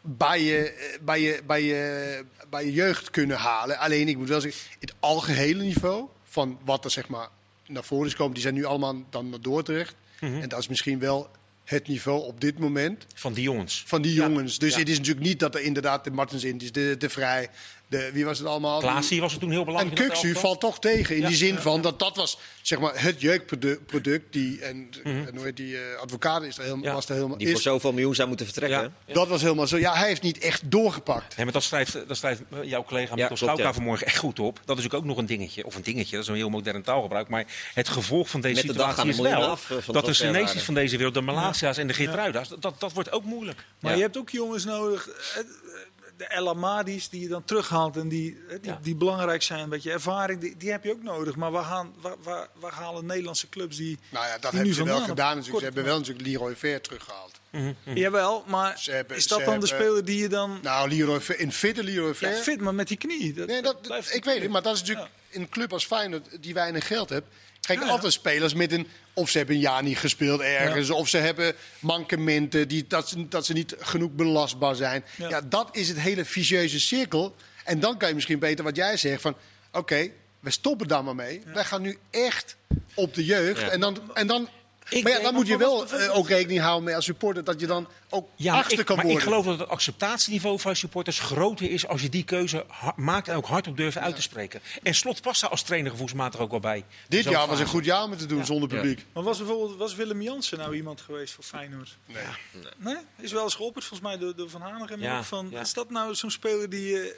Speaker 3: bij je, eh, bij, je, bij, je, bij je jeugd kunnen halen. Alleen, ik moet wel zeggen, het algehele niveau van wat er zeg maar naar voren is gekomen, die zijn nu allemaal dan naar Dordrecht.
Speaker 2: Mhm.
Speaker 3: En dat is misschien wel het niveau op dit moment
Speaker 2: van die jongens.
Speaker 3: van die
Speaker 2: Ja.
Speaker 3: jongens. Dus
Speaker 2: Ja.
Speaker 3: het is natuurlijk niet dat er inderdaad de Martens in is, de, de Vrij, de, wie was het allemaal?
Speaker 2: Klaasie was er toen heel
Speaker 3: En
Speaker 2: belangrijk. dat
Speaker 3: Kuksu valt toch tegen. In
Speaker 2: Ja,
Speaker 3: die zin van dat dat was zeg maar, het jeugdproduct. Die, en, en hoe heet die eh, advocaat is er helemaal,
Speaker 2: Ja.
Speaker 3: was er helemaal
Speaker 1: Die voor
Speaker 3: is,
Speaker 1: zoveel miljoen zou moeten vertrekken.
Speaker 2: Ja. Ja.
Speaker 3: Dat was helemaal zo. Ja, hij heeft niet echt doorgepakt.
Speaker 2: Nee, maar dat schrijft, dat schrijft eh, jouw collega
Speaker 1: klopt,
Speaker 2: Schouka
Speaker 1: ja.
Speaker 2: vanmorgen echt goed op. Dat is ook nog een dingetje. Of een dingetje, dat is een heel modern taalgebruik. Maar het gevolg van deze
Speaker 1: Met
Speaker 2: situatie
Speaker 1: de
Speaker 2: is wel
Speaker 1: af, eh, van
Speaker 2: dat de. Senesi's van deze wereld, de Malasia's en de Geertruida's, dat, dat wordt ook moeilijk.
Speaker 4: Maar
Speaker 1: Ja.
Speaker 4: je hebt ook jongens nodig, de El Amadis die je dan terughaalt en die, eh, die,
Speaker 2: Ja.
Speaker 4: die belangrijk zijn. Een beetje ervaring, die, die heb je ook nodig. Maar waar, gaan, waar, waar, waar halen Nederlandse clubs die...
Speaker 3: Nou ja, dat
Speaker 4: Die
Speaker 3: hebben
Speaker 4: nu
Speaker 3: ze wel gedaan. Natuurlijk. Ze
Speaker 4: kort-
Speaker 3: hebben wel natuurlijk Leroy Ver teruggehaald.
Speaker 4: Jawel, maar
Speaker 3: Ze hebben-
Speaker 4: is dat dan de speler die je dan...
Speaker 3: Nou, Leroy Ver, in fitte Leroy Ver.
Speaker 4: ja, fit, maar met die knie. Dat,
Speaker 3: nee, dat,
Speaker 4: blijft
Speaker 3: ik weet het, maar dat is natuurlijk in een club als Feyenoord die weinig geld heeft. Kijk,
Speaker 4: Ja, ja.
Speaker 3: altijd spelers met een... Of ze hebben een jaar niet gespeeld ergens. Of ze hebben mankementen. Die, dat, ze, dat ze niet genoeg belastbaar zijn.
Speaker 4: Ja.
Speaker 3: Ja. dat is het hele vicieuze cirkel. En dan kan je misschien beter wat jij zegt. Van, oké, we stoppen daar maar mee. Wij gaan nu echt op de jeugd.
Speaker 1: Ja.
Speaker 3: En dan... En dan
Speaker 2: Ik
Speaker 3: maar ja, dan moet je wel eh, ook rekening houden met als supporter dat je dan ook
Speaker 2: Ja,
Speaker 3: achter
Speaker 2: ik,
Speaker 3: kan
Speaker 2: maar
Speaker 3: worden.
Speaker 2: ik geloof dat het acceptatieniveau van supporters groter is als je die keuze maakt en ook hardop durft uit te spreken. En slot past daar als trainer gevoelsmatig ook wel bij.
Speaker 3: Dit jaar was een goed jaar om het te doen zonder publiek.
Speaker 4: Maar was bijvoorbeeld was Willem Jansen nou iemand geweest voor Feyenoord?
Speaker 3: Nee.
Speaker 4: Nee? Is wel eens geopperd volgens mij door, door Van Hanegem. Van,
Speaker 2: ja.
Speaker 4: Is dat nou zo'n speler die... eh,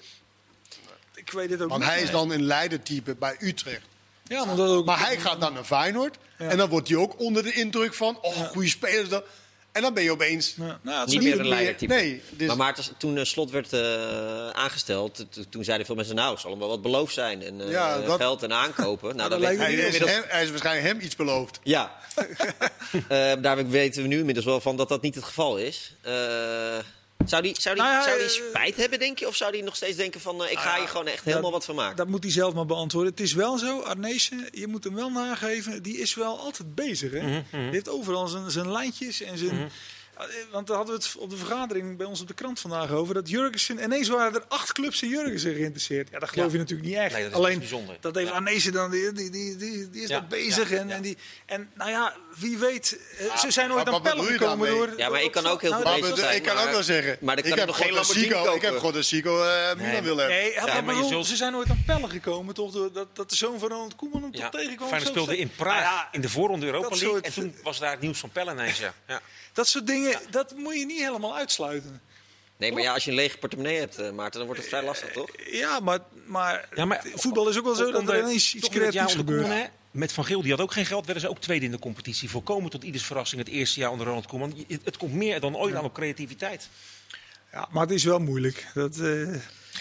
Speaker 4: ik weet het ook
Speaker 3: Want
Speaker 4: niet.
Speaker 3: hij is dan een leidertype bij Utrecht.
Speaker 4: Ja, maar, dat ook,
Speaker 3: Maar hij gaat dan naar Feyenoord. En dan wordt hij ook onder de indruk van... Oh, goede spelers dan. En dan ben je opeens...
Speaker 4: Ja, nou, het
Speaker 1: Niet meer een leidertype.
Speaker 3: Nee, dus,
Speaker 1: Maar Maarten, toen eh, Slot werd eh, aangesteld, toen zeiden veel mensen... nou, zal hem wel wat beloofd zijn. En eh,
Speaker 3: Ja, dat-
Speaker 1: geld en aankopen. Nou,
Speaker 4: dat
Speaker 1: weet
Speaker 3: hij, is
Speaker 1: inmiddels...
Speaker 3: hem, hij is waarschijnlijk hem iets beloofd.
Speaker 1: Ja. Eh, daar weten we nu inmiddels wel van dat dat niet het geval is. Eh, Zou die, zou die,
Speaker 4: Nou ja,
Speaker 1: zou die
Speaker 4: eh,
Speaker 1: spijt hebben, denk je? Of zou die nog steeds denken van, eh, ik ga hier gewoon echt helemaal wat van maken?
Speaker 4: Dat moet hij zelf maar beantwoorden. Het is wel zo, Arnezen, je moet hem wel nageven, die is wel altijd bezig. Hè?
Speaker 2: Mhm,
Speaker 4: Die heeft overal zijn, zijn lijntjes en zijn... Eh, Want daar hadden we het op de vergadering bij ons op de krant vandaag over. Dat Jurgensen, ineens waren er acht clubs in Jurgensen geïnteresseerd. Ja, dat geloof
Speaker 2: Ja.
Speaker 4: je natuurlijk niet echt.
Speaker 2: Nee, dat is
Speaker 4: Alleen, dat heeft
Speaker 2: Ja.
Speaker 4: Arnezen dan, die, die, die, die, die is
Speaker 2: Ja,
Speaker 4: dat bezig.
Speaker 2: ja,
Speaker 4: en,
Speaker 2: ja.
Speaker 4: en, die, en nou ja, wie weet, eh, ze zijn ooit
Speaker 3: maar
Speaker 4: aan
Speaker 3: je
Speaker 4: gekomen door...
Speaker 1: Ja, maar ik kan ook heel
Speaker 4: Nou,
Speaker 1: veel zijn.
Speaker 3: ik kan ook wel zeggen.
Speaker 1: maar
Speaker 3: ik
Speaker 1: kan
Speaker 3: heb
Speaker 1: nog
Speaker 3: gewoon
Speaker 1: geen Lamborghini
Speaker 3: Ik heb gewoon een Sico eh Milan
Speaker 2: Nee.
Speaker 3: willen hebben.
Speaker 4: Nee, ze zijn ooit aan pellen gekomen, toch? Dat, dat de zoon van Ronald Koeman hem toch tegenkwam.
Speaker 2: Feyenoord speelde in Praag
Speaker 4: Nou
Speaker 2: in de voorronde Europa League. En toen was daar het nieuws van Pellen ineens. Ja.
Speaker 4: Dat soort dingen, dat moet je niet helemaal uitsluiten.
Speaker 1: Nee, maar ja, als je een lege portemonnee hebt, eh, Maarten, dan wordt het vrij lastig, toch?
Speaker 4: Ja, maar, maar,
Speaker 2: Ja, maar
Speaker 4: voetbal is ook wel zo dat er ineens iets creatiefs
Speaker 2: onder
Speaker 4: gebeurt.
Speaker 2: Koeman, Met Van Geel, die had ook geen geld, werden ze ook tweede in de competitie. Volkomen tot ieders verrassing het eerste jaar onder Ronald Koeman. Het, het komt meer dan ooit aan op creativiteit.
Speaker 4: Ja, maar het is wel moeilijk. Dat, eh,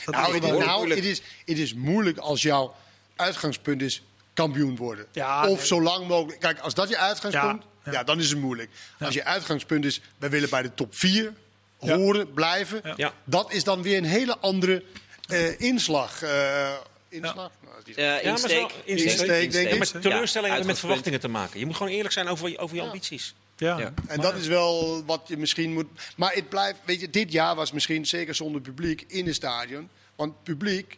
Speaker 4: dat
Speaker 3: Nou,
Speaker 4: is wel-
Speaker 3: nou
Speaker 1: moeilijk.
Speaker 3: het, is, het is moeilijk als jouw uitgangspunt is kampioen worden.
Speaker 4: Ja,
Speaker 3: of
Speaker 4: nee.
Speaker 3: zo lang mogelijk. Kijk, als dat je uitgangspunt
Speaker 4: Ja,
Speaker 3: dan is het moeilijk. Als je uitgangspunt is, wij willen bij de top 4 horen, blijven.
Speaker 2: Ja.
Speaker 3: Dat is dan weer een hele andere eh, inslag. eh, inslag?
Speaker 2: Ja, maar
Speaker 1: insteek.
Speaker 2: insteek,
Speaker 3: denk ik.
Speaker 2: Ja, maar
Speaker 3: Ja,
Speaker 2: teleurstellingen hebben met verwachtingen te maken. Je moet gewoon eerlijk zijn over je, over je ambities.
Speaker 4: ja.
Speaker 1: Ja.
Speaker 3: En dat is wel wat je misschien moet. Maar het blijft, weet je, dit jaar was misschien zeker zonder publiek in het stadion. Want het publiek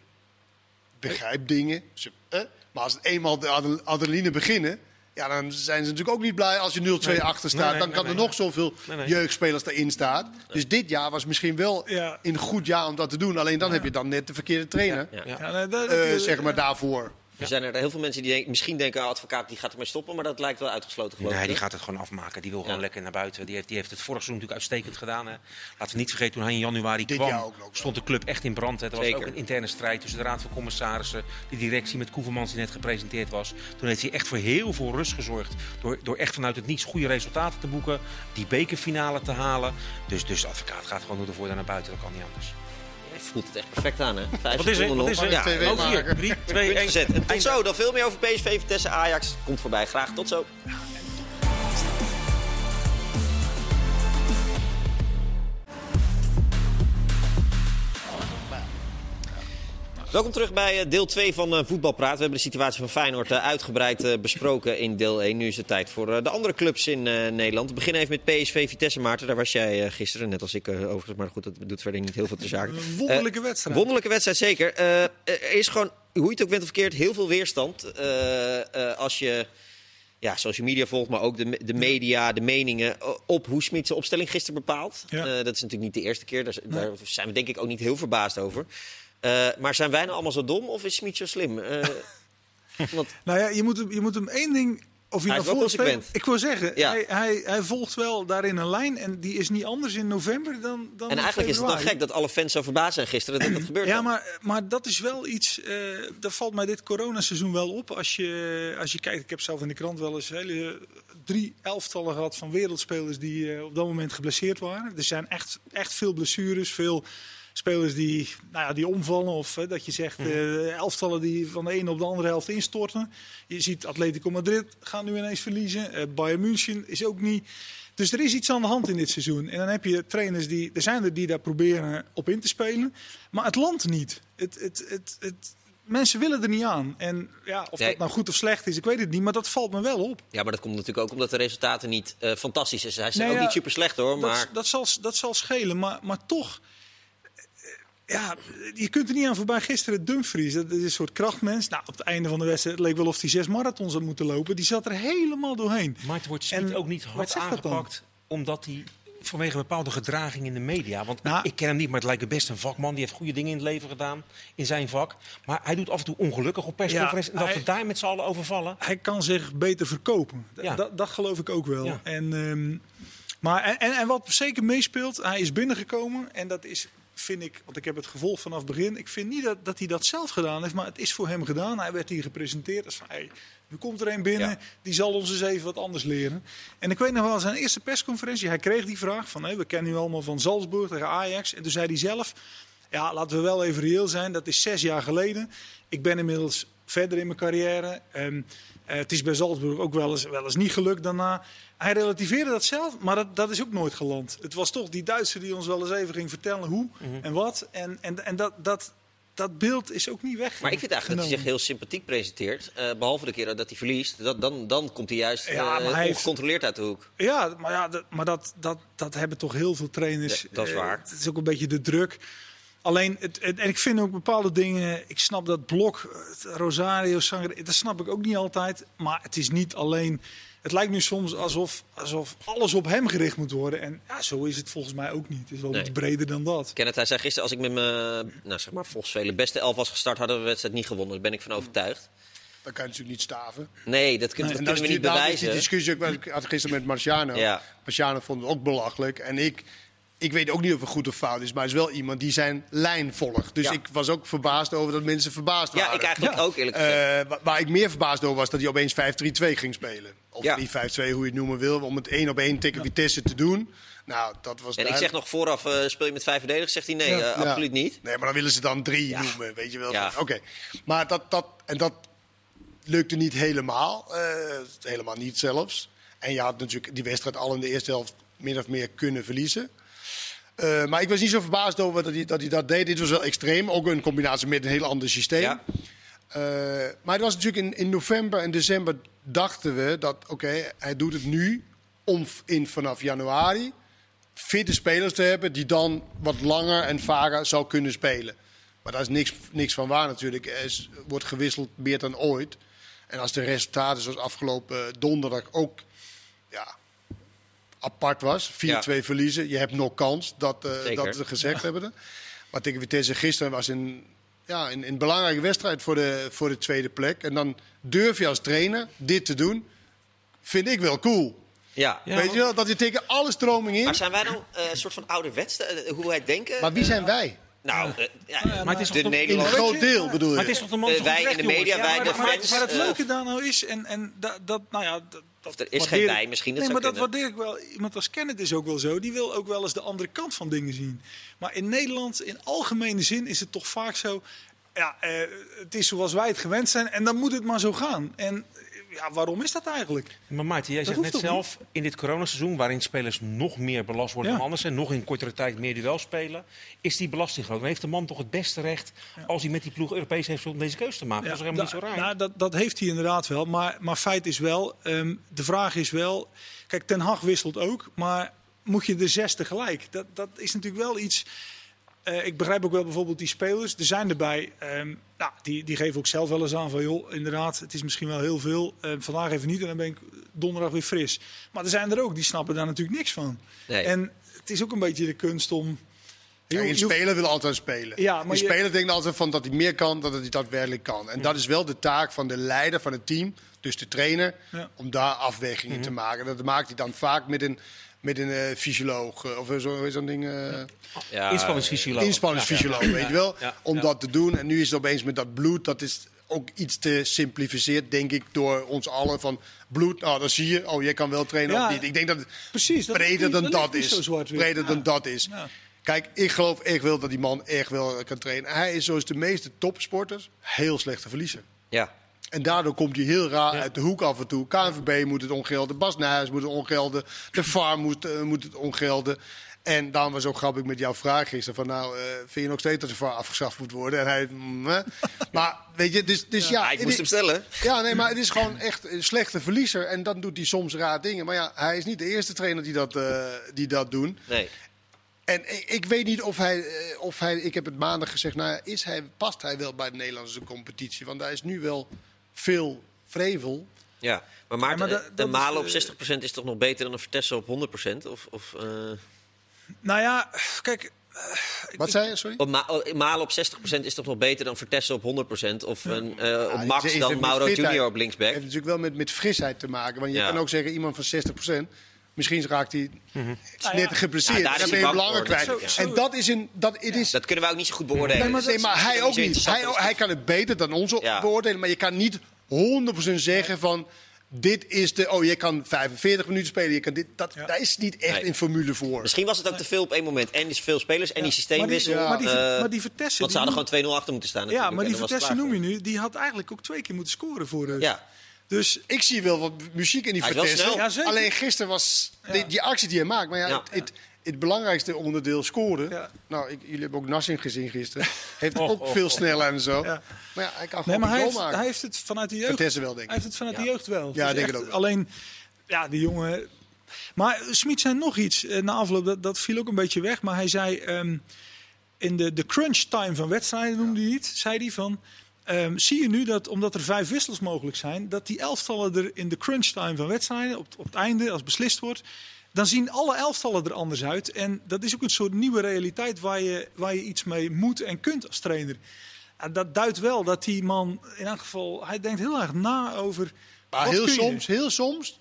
Speaker 3: begrijpt dingen. Ze, eh, maar als het eenmaal de adre- adrenaline beginnen. Ja, dan zijn ze natuurlijk ook niet blij als je 0-2 achter staat.
Speaker 2: Nee, nee,
Speaker 3: dan
Speaker 2: nee,
Speaker 3: kan er
Speaker 2: nee.
Speaker 3: nog zoveel
Speaker 2: Nee, nee.
Speaker 3: jeugdspelers erin staan. Dus dit jaar was misschien wel
Speaker 4: Ja.
Speaker 3: een goed jaar om dat te doen. Alleen dan heb je dan net de verkeerde trainer.
Speaker 1: Ja.
Speaker 2: Ja.
Speaker 4: Ja, nee, dat-
Speaker 3: eh, zeg maar daarvoor.
Speaker 1: Er zijn er heel veel mensen die denken, misschien denken, ah, advocaat die gaat ermee stoppen, maar dat lijkt wel uitgesloten geloof
Speaker 2: Nee,
Speaker 1: ik.
Speaker 2: die gaat het gewoon afmaken. Die wil gewoon
Speaker 1: Ja.
Speaker 2: lekker naar buiten. Die heeft, die heeft het vorig seizoen natuurlijk uitstekend gedaan. Hè. Laten we niet vergeten, toen hij in januari
Speaker 3: Dit
Speaker 2: kwam, stond de club echt in brand. Hè. Er was
Speaker 1: Zeker.
Speaker 2: ook een interne strijd tussen de raad van commissarissen, de directie met Koevermans die net gepresenteerd was. Toen heeft hij echt voor heel veel rust gezorgd. Door, door echt vanuit het niets goede resultaten te boeken. Die bekerfinale te halen. Dus, dus de advocaat gaat gewoon door de voordeur naar buiten. Dat kan niet anders.
Speaker 1: Voelt het echt perfect aan, hè? Vijf
Speaker 2: Wat is er?
Speaker 1: seconden
Speaker 2: Wat
Speaker 1: nog.
Speaker 2: is er?
Speaker 1: Ja,
Speaker 3: TV
Speaker 2: Ook hier.
Speaker 3: maken.
Speaker 2: 3, 2,
Speaker 1: punt
Speaker 2: 1.
Speaker 1: gezet. En tot zo, dan veel meer over PSV, Vitesse, Ajax. Komt voorbij. Graag tot zo. Welkom terug bij eh, deel 2 van eh, Voetbalpraat. We hebben de situatie van Feyenoord eh, uitgebreid besproken in deel 1. Nu is het tijd voor de andere clubs in Nederland. We beginnen even met PSV Vitesse, Maarten. Daar was jij gisteren, net als ik overigens. Maar goed, dat doet verder niet heel veel te zaken.
Speaker 4: Wonderlijke wedstrijd.
Speaker 1: Wonderlijke wedstrijd, zeker. Er is gewoon, hoe je het ook bent of verkeerd, heel veel weerstand. als je ja, social media volgt, maar ook de, de media, de meningen op hoe Smit zijn opstelling gisteren bepaalt.
Speaker 4: Ja.
Speaker 1: Dat is natuurlijk niet de eerste keer. Daar zijn we denk ik ook niet heel verbaasd over. Eh, maar zijn wij nou allemaal zo dom of is Smit zo slim? Want
Speaker 4: Nou ja, je moet, hem- je moet hem één ding. Of je
Speaker 1: Hij
Speaker 4: nou
Speaker 1: is wel consequent.
Speaker 4: Ik wil zeggen,
Speaker 1: Ja.
Speaker 4: hij, hij, hij volgt wel daarin een lijn. En die is niet anders in november dan. dan
Speaker 1: en eigenlijk is het dan gek dat alle fans zo verbaasd zijn gisteren dat dat gebeurt.
Speaker 4: Ja,
Speaker 1: dan.
Speaker 4: maar, maar dat is wel iets. eh dat valt mij dit coronaseizoen wel op. Als je, als je kijkt, ik heb zelf in de krant wel eens hele drie elftallen gehad van wereldspelers die op dat moment geblesseerd waren. Er zijn echt, echt veel blessures, veel spelers die, nou ja, die omvallen. Of dat je zegt, eh, elftallen die van de ene op de andere helft instorten. Je ziet Atletico Madrid gaan nu ineens verliezen. Eh, Bayern München is ook niet. Dus er is iets aan de hand in dit seizoen. En dan heb je trainers die. Er zijn er die daar proberen op in te spelen. Maar het land niet. Het, het, het, het, mensen willen er niet aan. En ja, of
Speaker 1: Nee.
Speaker 4: dat nou goed of slecht is, ik weet het niet. Maar dat valt me wel op.
Speaker 1: Ja, maar dat komt natuurlijk ook omdat de resultaten niet eh, fantastisch zijn. Hij is
Speaker 4: Nee,
Speaker 1: ook
Speaker 4: ja,
Speaker 1: niet super slecht hoor, maar...
Speaker 4: Dat, dat, zal, dat zal schelen. Maar, maar toch. Ja, je kunt er niet aan voorbij. Gisteren Dumfries, dat is een soort krachtmens. Nou, op het einde van de wedstrijd leek wel of hij zes marathons had moeten lopen. Die zat er helemaal doorheen.
Speaker 2: Maar het wordt Smit ook niet hard aangepakt, omdat hij vanwege een bepaalde gedraging in de media. Want
Speaker 4: Nou-
Speaker 2: ik, ken hem niet, maar het lijkt me best een vakman. Die heeft goede dingen in het leven gedaan in zijn vak. Maar hij doet af en toe ongelukkig op persconferenties.
Speaker 4: Ja,
Speaker 2: en dat
Speaker 4: hij-
Speaker 2: we daar met z'n allen over vallen.
Speaker 4: Hij kan zich beter verkopen.
Speaker 2: Ja.
Speaker 4: Dat, dat geloof ik ook wel.
Speaker 2: Ja.
Speaker 4: En, ehm, maar, en, en wat zeker meespeelt, hij is binnengekomen. En dat is, vind ik, want ik heb het gevolgd vanaf het begin. Ik vind niet dat, dat hij dat zelf gedaan heeft, maar het is voor hem gedaan. Hij werd hier gepresenteerd als van, hey, nu komt er een binnen,
Speaker 2: Ja.
Speaker 4: die zal ons eens even wat anders leren. En ik weet nog wel, zijn eerste persconferentie, hij kreeg die vraag van, hey, we kennen u allemaal van Salzburg tegen Ajax. En toen zei hij zelf, ja, laten we wel even reëel zijn, dat is zes jaar geleden. Ik ben inmiddels verder in mijn carrière. Eh, het is bij Salzburg ook wel eens, wel eens niet gelukt daarna. Hij relativeerde dat zelf, maar dat, dat is ook nooit geland. Het was toch die Duitser die ons wel eens even ging vertellen hoe en wat. En, en, en dat, dat, dat beeld is ook niet weg.
Speaker 1: Maar ik vind eigenlijk dat hij zich heel sympathiek presenteert. eh, behalve de keer dat hij verliest. Dat, dan, dan komt hij juist
Speaker 4: Ja, heeft-
Speaker 1: ongecontroleerd uit de hoek.
Speaker 4: Ja, maar, ja, dat, maar dat, dat, dat hebben toch heel veel trainers.
Speaker 1: Ja, dat is waar.
Speaker 4: Het is ook een beetje de druk. Alleen, het, het- en ik vind ook bepaalde dingen. Ik snap dat blok, het Rosario, Sangre, dat snap ik ook niet altijd. Maar het is niet alleen. Het lijkt nu soms alsof, alsof alles op hem gericht moet worden. En ja, zo is het volgens mij ook niet. Het is wel
Speaker 1: Nee.
Speaker 4: iets breder dan dat.
Speaker 1: Kenneth, hij zei gisteren, als ik met mijn, nou zeg maar, volgens velen beste elf was gestart, hadden we de wedstrijd niet gewonnen. Daar ben ik van overtuigd.
Speaker 3: Dan kan je natuurlijk niet staven.
Speaker 1: Nee, dat, kun- dat
Speaker 3: En
Speaker 1: kunnen we
Speaker 3: is
Speaker 1: niet
Speaker 3: is
Speaker 1: bewijzen.
Speaker 3: die discussie ook, ik had gisteren met Marciano.
Speaker 1: Ja.
Speaker 3: Marciano vond het ook belachelijk. En ik, ik weet ook niet of het goed of fout is, maar hij is wel iemand die zijn lijn volgt. Dus
Speaker 1: Ja.
Speaker 3: ik was ook verbaasd over dat mensen verbaasd waren.
Speaker 1: Ja, ik eigenlijk
Speaker 4: Ja.
Speaker 1: ook eerlijk gezegd.
Speaker 3: Eh, wa- waar ik meer verbaasd over was dat hij opeens 5-3-2 ging spelen. Of
Speaker 1: Ja.
Speaker 3: 3-5-2, hoe je het noemen wil. Om het één op één tegen Vitesse te doen. Nou, dat was
Speaker 1: en ik zeg nog vooraf, eh, speel je met vijf verdedigers? Zegt hij nee,
Speaker 4: Ja.
Speaker 1: eh,
Speaker 3: Ja.
Speaker 1: absoluut niet.
Speaker 3: Nee, maar dan willen ze dan drie
Speaker 1: Ja.
Speaker 3: noemen, weet je wel.
Speaker 1: Ja.
Speaker 3: Oké. Maar dat, dat, en dat lukte niet helemaal. eh, helemaal niet zelfs. En je had natuurlijk die wedstrijd al in de eerste helft min of meer kunnen verliezen. Eh, maar ik was niet zo verbaasd over dat hij, dat hij dat deed. Dit was wel extreem. Ook in combinatie met een heel ander systeem.
Speaker 1: Ja.
Speaker 3: Eh, maar het was natuurlijk in, in november en december dachten we dat, oké, hij doet het nu om in vanaf januari fitte spelers te hebben die dan wat langer en vaker zou kunnen spelen. Maar daar is niks, niks van waar natuurlijk. Er is, wordt gewisseld meer dan ooit. En als de resultaten zoals afgelopen donderdag ook ja, apart was, 4-2
Speaker 1: Ja.
Speaker 3: verliezen, je hebt nog kans, dat, eh,
Speaker 1: Zeker.
Speaker 3: dat ze gezegd hebben. Maar tegen Vitesse gisteren was een, ja, een, een belangrijke wedstrijd voor de, voor de tweede plek. En dan durf je als trainer dit te doen, vind ik wel cool.
Speaker 1: Ja.
Speaker 2: Ja,
Speaker 3: Weet je wel, dat je tegen alle stroming in...
Speaker 1: Maar zijn wij dan eh, een soort van ouderwets, eh, hoe wij denken?
Speaker 3: Maar wie zijn wij?
Speaker 1: Nou, eh, ja,
Speaker 2: maar het is
Speaker 1: de
Speaker 3: een groot deel bedoel
Speaker 2: Maar
Speaker 3: je?
Speaker 2: het is toch de man
Speaker 1: Eh,
Speaker 2: die
Speaker 1: wij in de media, wij
Speaker 4: maar,
Speaker 1: de
Speaker 4: maar,
Speaker 1: fans,
Speaker 4: maar het
Speaker 1: eh,
Speaker 4: leuke daar nou is, en, en dat, dat, nou ja, dat
Speaker 1: er is geen wij misschien, dat
Speaker 4: nee, maar dat waardeer ik wel. Iemand als Kenneth is ook wel zo. Die wil ook wel eens de andere kant van dingen zien. Maar in Nederland, in algemene zin, is het toch vaak zo. Ja, eh, het is zoals wij het gewend zijn en dan moet het maar zo gaan. En ja, waarom is dat eigenlijk?
Speaker 2: Maar Maarten, jij zegt net zelf, in dit coronaseizoen, waarin spelers nog meer belast worden
Speaker 4: Ja.
Speaker 2: dan anders en nog in kortere tijd meer duel spelen, is die belasting groot. Dan heeft de man toch het beste recht, als hij met die ploeg Europees heeft, om deze keuze te maken. dat is helemaal
Speaker 4: da-
Speaker 2: niet zo raar.
Speaker 4: nou, dat, dat heeft hij inderdaad wel. Maar, maar feit is wel, ehm, de vraag is wel... Kijk, Ten Hag wisselt ook, maar moet je de zes tegelijk? Dat, dat is natuurlijk wel iets... eh, ik begrijp ook wel bijvoorbeeld die spelers. Er zijn erbij, ehm, nou, die, die geven ook zelf wel eens aan van... joh, inderdaad, het is misschien wel heel veel. Eh, vandaag even niet en dan ben ik donderdag weer fris. Maar er zijn er ook, die snappen daar natuurlijk niks van.
Speaker 1: Nee.
Speaker 4: En het is ook een beetje de kunst om...
Speaker 3: Ja, een speler wil altijd spelen.
Speaker 4: Ja, maar
Speaker 3: een
Speaker 4: je-
Speaker 3: speler denkt altijd van dat hij meer kan dan dat hij daadwerkelijk kan. En dat is wel de taak van de leider van het team, dus de trainer,
Speaker 4: Ja.
Speaker 3: om daar afwegingen te maken. Dat maakt hij dan vaak met een, met een eh, fysioloog eh, of zo, hoe is zo'n ding. eh
Speaker 1: Ja,
Speaker 2: Inspanningsfysioloog.
Speaker 3: inspanningsfysioloog, weet je wel,
Speaker 2: ja,
Speaker 3: om
Speaker 2: ja.
Speaker 3: dat te doen. En nu is het opeens met dat bloed, dat is ook iets te simplificeerd, denk ik, door ons allen. Van bloed, nou, dan zie je, oh, jij kan wel trainen
Speaker 4: Ja,
Speaker 3: of niet. Ik denk dat het
Speaker 4: Precies, dat
Speaker 3: breder dan dat is.
Speaker 4: zo.
Speaker 3: Breder
Speaker 4: Ja.
Speaker 3: dan dat is. Kijk, ik geloof echt wel dat die man echt wel kan trainen. Hij is zoals de meeste topsporters heel slecht te verliezen.
Speaker 1: Ja.
Speaker 3: En daardoor komt hij heel raar uit de hoek af en toe. KNVB moet het ongelden, Bas Nijhuis moet het ongelden, de VAR moet, eh, moet het ongelden. En daarom was ook grappig met jouw vraag gisteren. Van nou, eh, vind je nog steeds dat de VAR afgeschaft moet worden? En hij, mm? Maar weet je, dus, dus ja.
Speaker 1: Ik moest
Speaker 3: is-
Speaker 1: hem stellen.
Speaker 3: ja, nee, maar het is gewoon echt een slechte verliezer. En dan doet hij soms raar dingen. Maar ja, hij is niet de eerste trainer die dat, eh, die dat doen.
Speaker 1: Nee.
Speaker 3: En ik, ik weet niet of hij, of hij, ik heb het maandag gezegd, nou is hij, past hij wel bij de Nederlandse competitie? Want daar is nu wel veel vrevel.
Speaker 1: Ja. Maar Maarten,
Speaker 4: Ja, maar dat-
Speaker 1: eh,
Speaker 4: is,
Speaker 1: Malen op
Speaker 4: eh,
Speaker 1: 60% is toch nog beter dan een Vertessen op 100%? Of, of, eh,
Speaker 4: Nou ja, kijk...
Speaker 3: Wat zei je, sorry?
Speaker 1: op Ma- oh, Malen op 60% is toch nog beter dan Vertessen op 100%? Of een, eh, op Max
Speaker 3: het
Speaker 1: dan Mauro Junior op
Speaker 3: Het
Speaker 1: linksback?
Speaker 3: heeft natuurlijk wel met, met frisheid te maken. Want je
Speaker 1: Ja.
Speaker 3: kan ook zeggen, iemand van 60%, misschien raakt hij net
Speaker 4: ja.
Speaker 3: geblesseerd.
Speaker 1: Ja, daar is
Speaker 3: ben je belangen kwijt.
Speaker 1: Is
Speaker 3: En dat is een... Dat, het is,
Speaker 1: Dat kunnen we ook niet zo goed beoordelen.
Speaker 4: Nee, maar
Speaker 1: Dus
Speaker 3: nee, maar hij ook niet. Hij,
Speaker 1: is.
Speaker 3: hij kan het beter dan ons
Speaker 1: Ja.
Speaker 3: beoordelen. Maar je kan niet 100% zeggen van... dit is de... Oh, je kan 45 minuten spelen. Je kan dit, dat,
Speaker 4: Ja.
Speaker 3: Daar is niet echt
Speaker 1: Nee.
Speaker 3: een formule voor.
Speaker 1: Misschien was het ook te veel op één moment. En die veel spelers en die systeemwissel.
Speaker 4: Maar die, maar die,
Speaker 1: eh,
Speaker 4: maar die Vertessen...
Speaker 1: want ze
Speaker 4: die
Speaker 1: hadden gewoon 2-0 achter moeten staan.
Speaker 4: Ja, maar die Vertessen noem je nu, die had eigenlijk ook twee keer moeten scoren voor rust.
Speaker 1: Ja.
Speaker 4: Dus
Speaker 3: Ik zie wel wat muziek in die
Speaker 1: Hij
Speaker 4: zeker.
Speaker 3: Alleen gisteren was die,
Speaker 4: Ja.
Speaker 3: die actie die hij maakt. Maar ja,
Speaker 1: Ja.
Speaker 3: Het, het, het belangrijkste onderdeel scoren.
Speaker 4: Ja.
Speaker 3: Nou, ik, jullie hebben ook Nassing gezien gisteren. Heeft
Speaker 2: Och,
Speaker 3: ook
Speaker 2: och,
Speaker 3: veel
Speaker 2: och.
Speaker 3: sneller en zo.
Speaker 4: Ja.
Speaker 3: Maar ja, hij kan
Speaker 4: Nee,
Speaker 3: gewoon
Speaker 4: maar hij heeft,
Speaker 3: maken.
Speaker 4: hij heeft het vanuit de jeugd.
Speaker 3: Vertessen wel, denk
Speaker 4: Hij
Speaker 3: ik.
Speaker 4: heeft het vanuit
Speaker 1: Ja.
Speaker 4: de jeugd wel.
Speaker 3: Ja,
Speaker 4: Dus
Speaker 3: denk ik ook wel.
Speaker 4: Alleen, ja, die jongen. Maar Smit zei nog iets eh, na afloop, dat, dat viel ook een beetje weg. Maar hij zei ehm, in de, de crunch time van wedstrijden, noemde hij het, zei hij van. Ehm, zie je nu dat omdat er vijf wissels mogelijk zijn, dat die elftallen er in de crunch time van wedstrijden, op, op het einde, als beslist wordt, dan zien alle elftallen er anders uit. En dat is ook een soort nieuwe realiteit waar je, waar je iets mee moet en kunt als trainer. Ja, dat duidt wel dat die man, in elk geval, hij denkt heel erg na over.
Speaker 3: Maar heel soms, heel soms,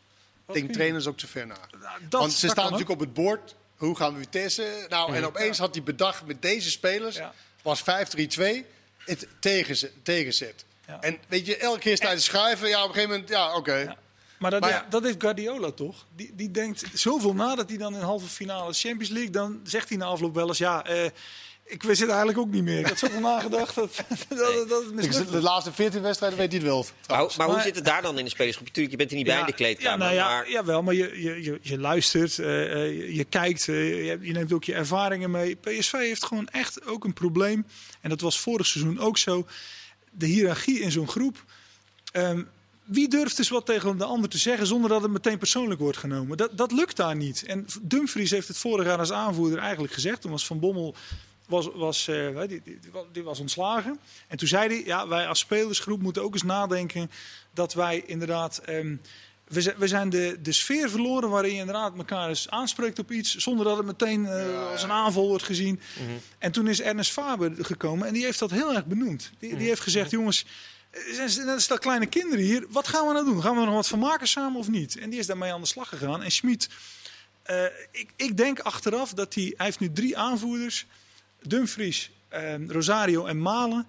Speaker 3: denken trainers ook te ver na.
Speaker 4: Nou, dat-
Speaker 3: Want ze staan natuurlijk op het bord. Hoe gaan we Vitesse? Nou, en opeens had hij bedacht met deze spelers.
Speaker 4: Ja.
Speaker 3: Was 5-3-2 het tegenzet. tegenzet.
Speaker 4: Ja.
Speaker 3: En weet je, elke keer sta je te schuiven. Ja, op een gegeven moment, ja, oké.
Speaker 4: Ja. Maar, dat,
Speaker 3: Maar
Speaker 4: dat heeft Guardiola toch? Die, die denkt zoveel na dat hij dan in halve finale Champions League... dan zegt hij na afloop wel eens... ja, eh, ik wist het eigenlijk ook niet meer. Ik had zoveel nagedacht dat, dat, dat het
Speaker 3: Ik-
Speaker 4: mislukt.
Speaker 3: De laatste 14 wedstrijden weet hij het wel.
Speaker 1: Maar, maar hoe zit het daar dan in de spelersgroep? Tuurlijk, je bent er niet bij in de kleedkamer.
Speaker 4: Ja, nou ja,
Speaker 1: maar
Speaker 4: jawel, maar je, je, je, je luistert, eh, eh, je, je kijkt, eh, je, je neemt ook je ervaringen mee. PSV heeft gewoon echt ook een probleem. En dat was vorig seizoen ook zo. De hiërarchie in zo'n groep. Ehm, wie durft dus wat tegen de ander te zeggen zonder dat het meteen persoonlijk wordt genomen? Dat, dat lukt daar niet. En Dumfries heeft het vorig jaar als aanvoerder eigenlijk gezegd. Toen was Van Bommel was, was, eh, die, die, die was- die was ontslagen. En toen zei hij, ja, wij als spelersgroep moeten ook eens nadenken dat wij inderdaad... ehm, we zijn, we zijn de, de sfeer verloren waarin je inderdaad elkaar eens aanspreekt op iets... zonder dat het meteen eh, als een aanval wordt gezien. En toen is Ernest Faber gekomen en die heeft dat heel erg benoemd. Die, die heeft gezegd, jongens, er zijn net stel kleine kinderen hier. Wat gaan we nou doen? Gaan we er nog wat van maken samen of niet? En die is daarmee aan de slag gegaan. En Schmid, eh, ik, ik denk achteraf dat hij... Hij heeft nu drie aanvoerders. Dumfries, eh, Rosario en Malen.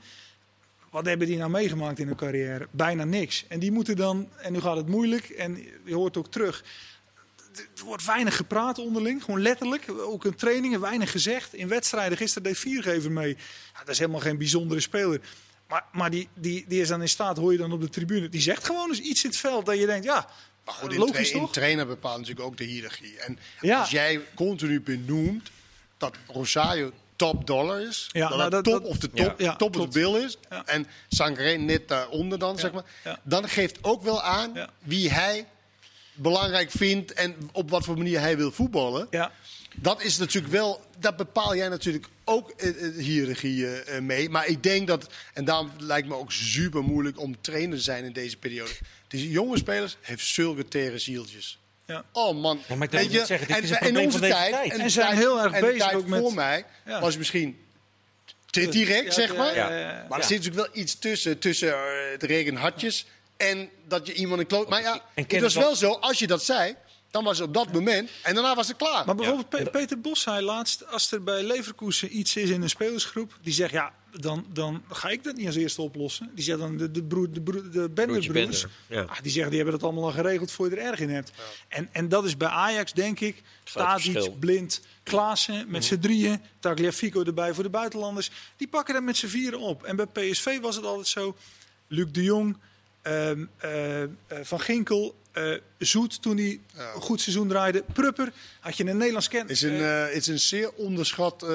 Speaker 4: Wat hebben die nou meegemaakt in hun carrière? Bijna niks. En die moeten dan... En nu gaat het moeilijk. En je hoort ook terug... Er wordt weinig gepraat onderling, gewoon letterlijk. Ook in trainingen, weinig gezegd. In wedstrijden, gisteren deed Viergever mee. Ja, dat is helemaal geen bijzondere speler. Maar, maar die, die, die is dan in staat, hoor je dan op de tribune. Die zegt gewoon eens iets in het veld dat je denkt, ja,
Speaker 3: Maar goed, in,
Speaker 4: logisch
Speaker 3: tra- in trainer bepaalt natuurlijk ook de hiërarchie. En
Speaker 4: Ja.
Speaker 3: als jij continu benoemt dat Rosario top dollar is,
Speaker 4: Ja,
Speaker 3: dat
Speaker 4: nou, dat-
Speaker 3: top of de top,
Speaker 4: Ja,
Speaker 3: top of de bill is, en Sangaré net daaronder dan, zeg maar, dan geeft ook wel aan wie hij belangrijk vindt en op wat voor manier hij wil voetballen.
Speaker 4: Ja,
Speaker 3: Dat is natuurlijk wel, dat bepaal jij natuurlijk ook eh, eh, hiërarchie eh, mee. Maar ik denk dat, en daarom lijkt me ook super moeilijk om trainer te zijn in deze periode. Deze jonge spelers heeft zulke tere zieltjes.
Speaker 4: Ja.
Speaker 3: Oh man,
Speaker 2: Ja, maar ik denk net zeggen, dit
Speaker 3: en,
Speaker 2: is een probleem
Speaker 3: onze
Speaker 2: van deze
Speaker 3: tijd,
Speaker 2: tijd.
Speaker 3: en
Speaker 4: zijn
Speaker 3: tijd-
Speaker 4: heel erg
Speaker 3: en de
Speaker 4: bezig
Speaker 3: tijd
Speaker 4: ook met-
Speaker 3: voor mij
Speaker 4: Ja.
Speaker 3: was misschien te direct,
Speaker 4: Ja,
Speaker 3: zeg
Speaker 4: ja,
Speaker 3: maar.
Speaker 4: ja,
Speaker 3: Maar er zit natuurlijk wel iets tussen, tussen eh, het regenhartjes en dat je iemand een kloot... Maar ja, het was wel zo, als je dat zei, dan was het op dat moment en daarna was het klaar.
Speaker 4: Maar bijvoorbeeld Pe- Peter Bos zei laatst, als er bij Leverkusen iets is in een spelersgroep, die zegt ja, dan, dan ga ik dat niet als eerste oplossen. Die zegt dan de, de, broer, de, broer, de Benderbroers,
Speaker 1: Bender, ja.
Speaker 4: ah, die zeggen die hebben dat allemaal al geregeld voor je er erg in hebt. En, en dat is bij Ajax denk ik, Tadic. Blind, Klaassen met z'n drieën, Tagliafico erbij voor de buitenlanders. Die pakken dat met z'n vieren op. En bij PSV was het altijd zo, Luc de Jong, ehm, eh, Van Ginkel, eh, Zoet toen hij een goed seizoen draaide, Prupper, had je een Nederlands ken.
Speaker 3: is een,
Speaker 4: eh,
Speaker 3: is een zeer onderschat eh,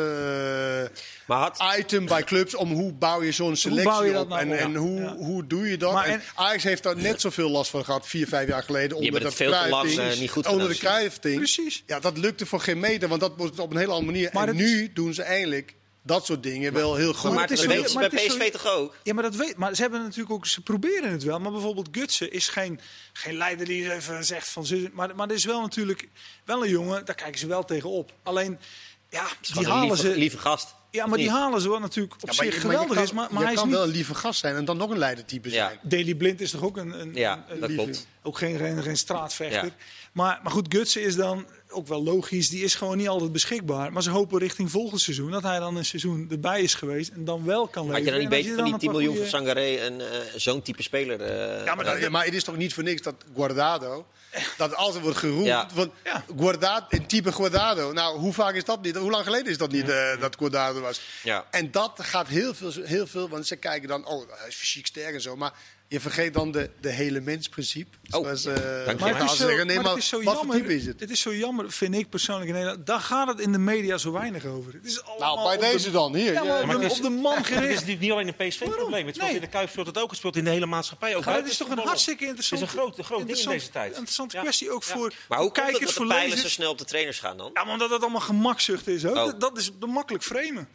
Speaker 1: Maar had,
Speaker 3: item bij clubs om hoe bouw je zo'n selectie
Speaker 4: bouw je dat
Speaker 3: op
Speaker 4: nou
Speaker 3: en,
Speaker 4: op?
Speaker 3: en hoe,
Speaker 4: Ja.
Speaker 3: hoe doe je dat. En
Speaker 4: en-
Speaker 3: Ajax heeft daar net zoveel last van gehad, vier, vijf jaar geleden. Onder dat
Speaker 1: veel te lang, eh, niet goed
Speaker 3: Onder de. Cruijff-ding.
Speaker 4: Precies.
Speaker 3: Ja, dat lukte voor geen meter, want dat wordt op een hele andere manier.
Speaker 4: Maar
Speaker 3: en nu doen ze eindelijk dat soort dingen wel heel goed.
Speaker 1: maar
Speaker 4: het is maar
Speaker 1: bij
Speaker 4: het is
Speaker 1: PSV toch ook?
Speaker 4: Ja, maar dat weet. Maar ze hebben natuurlijk ook. Ze proberen het wel. Maar bijvoorbeeld Gutsen is geen, geen leider die even zegt van. Maar, maar er is wel natuurlijk wel een jongen. Daar kijken ze wel tegen op. Alleen. Ja, die halen
Speaker 1: lieve,
Speaker 4: ze.
Speaker 1: lieve gast.
Speaker 4: Ja, maar die halen ze wel natuurlijk op
Speaker 3: Ja,
Speaker 4: zich
Speaker 3: je-
Speaker 4: geweldig is. Maar,
Speaker 3: kan,
Speaker 4: maar
Speaker 3: je hij kan
Speaker 4: is
Speaker 3: wel
Speaker 4: niet.
Speaker 3: een lieve gast zijn en dan nog een leidertype
Speaker 1: Ja.
Speaker 3: zijn.
Speaker 4: Daley Blind is toch ook een. een
Speaker 1: Ja,
Speaker 4: een- een
Speaker 1: dat
Speaker 4: lieve-
Speaker 1: klopt.
Speaker 4: Ook geen, geen, geen straatvechter.
Speaker 1: Ja.
Speaker 4: Maar, maar goed, Gutsen is dan. Ook wel logisch, die is gewoon niet altijd beschikbaar. Maar ze hopen richting volgend seizoen dat hij dan een seizoen erbij is geweest en dan wel kan
Speaker 1: Had je
Speaker 4: leveren.
Speaker 1: dan niet beter van die
Speaker 4: dan
Speaker 1: 10
Speaker 4: een paar
Speaker 1: miljoen voor
Speaker 4: goede-
Speaker 1: Sangaré en eh, zo'n type speler... eh,
Speaker 3: Ja, maar, dat- maar het is toch niet voor niks dat Guardado, dat altijd wordt geroemd.
Speaker 1: Ja.
Speaker 3: Van
Speaker 4: Ja.
Speaker 3: Guardado, een type Guardado. Nou, hoe vaak is dat niet? Hoe lang geleden is dat niet eh, dat Guardado was?
Speaker 1: Ja.
Speaker 3: En dat gaat heel veel, heel veel, want ze kijken dan, oh, hij is fysiek sterk en zo. Maar je vergeet dan de, de hele mensprincipe.
Speaker 1: Oh,
Speaker 3: Zoals, eh,
Speaker 4: Maar het is zo.
Speaker 3: Nee,
Speaker 4: maar
Speaker 3: maar
Speaker 4: het is zo jammer.
Speaker 3: is het?
Speaker 4: Het is zo jammer, vind ik persoonlijk. in Nederland. Daar gaat het in de media zo weinig over. Het is allemaal
Speaker 3: Nou, bij
Speaker 4: de-
Speaker 3: deze dan, hier.
Speaker 4: Ja, maar
Speaker 3: Ja,
Speaker 4: op, de,
Speaker 2: het is-
Speaker 4: op de man
Speaker 2: Het is
Speaker 4: gericht.
Speaker 2: niet alleen een PSV-probleem. Het speelt
Speaker 4: Nee.
Speaker 2: in de Kuip speelt het ook. Het speelt in de hele maatschappij ook.
Speaker 4: Het is toch een hartstikke
Speaker 2: Het is
Speaker 4: interessante,
Speaker 2: een groot, groot ding in
Speaker 4: interessant-
Speaker 2: deze tijd.
Speaker 4: interessante
Speaker 2: Ja.
Speaker 4: kwestie ook voor,
Speaker 1: Maar hoe
Speaker 4: kijkers,
Speaker 1: dat
Speaker 4: voor
Speaker 1: pijlen zo snel op de trainers gaan dan?
Speaker 4: Ja, maar omdat het allemaal gemakzucht is.
Speaker 1: Oh.
Speaker 4: Dat, dat is de makkelijk framen.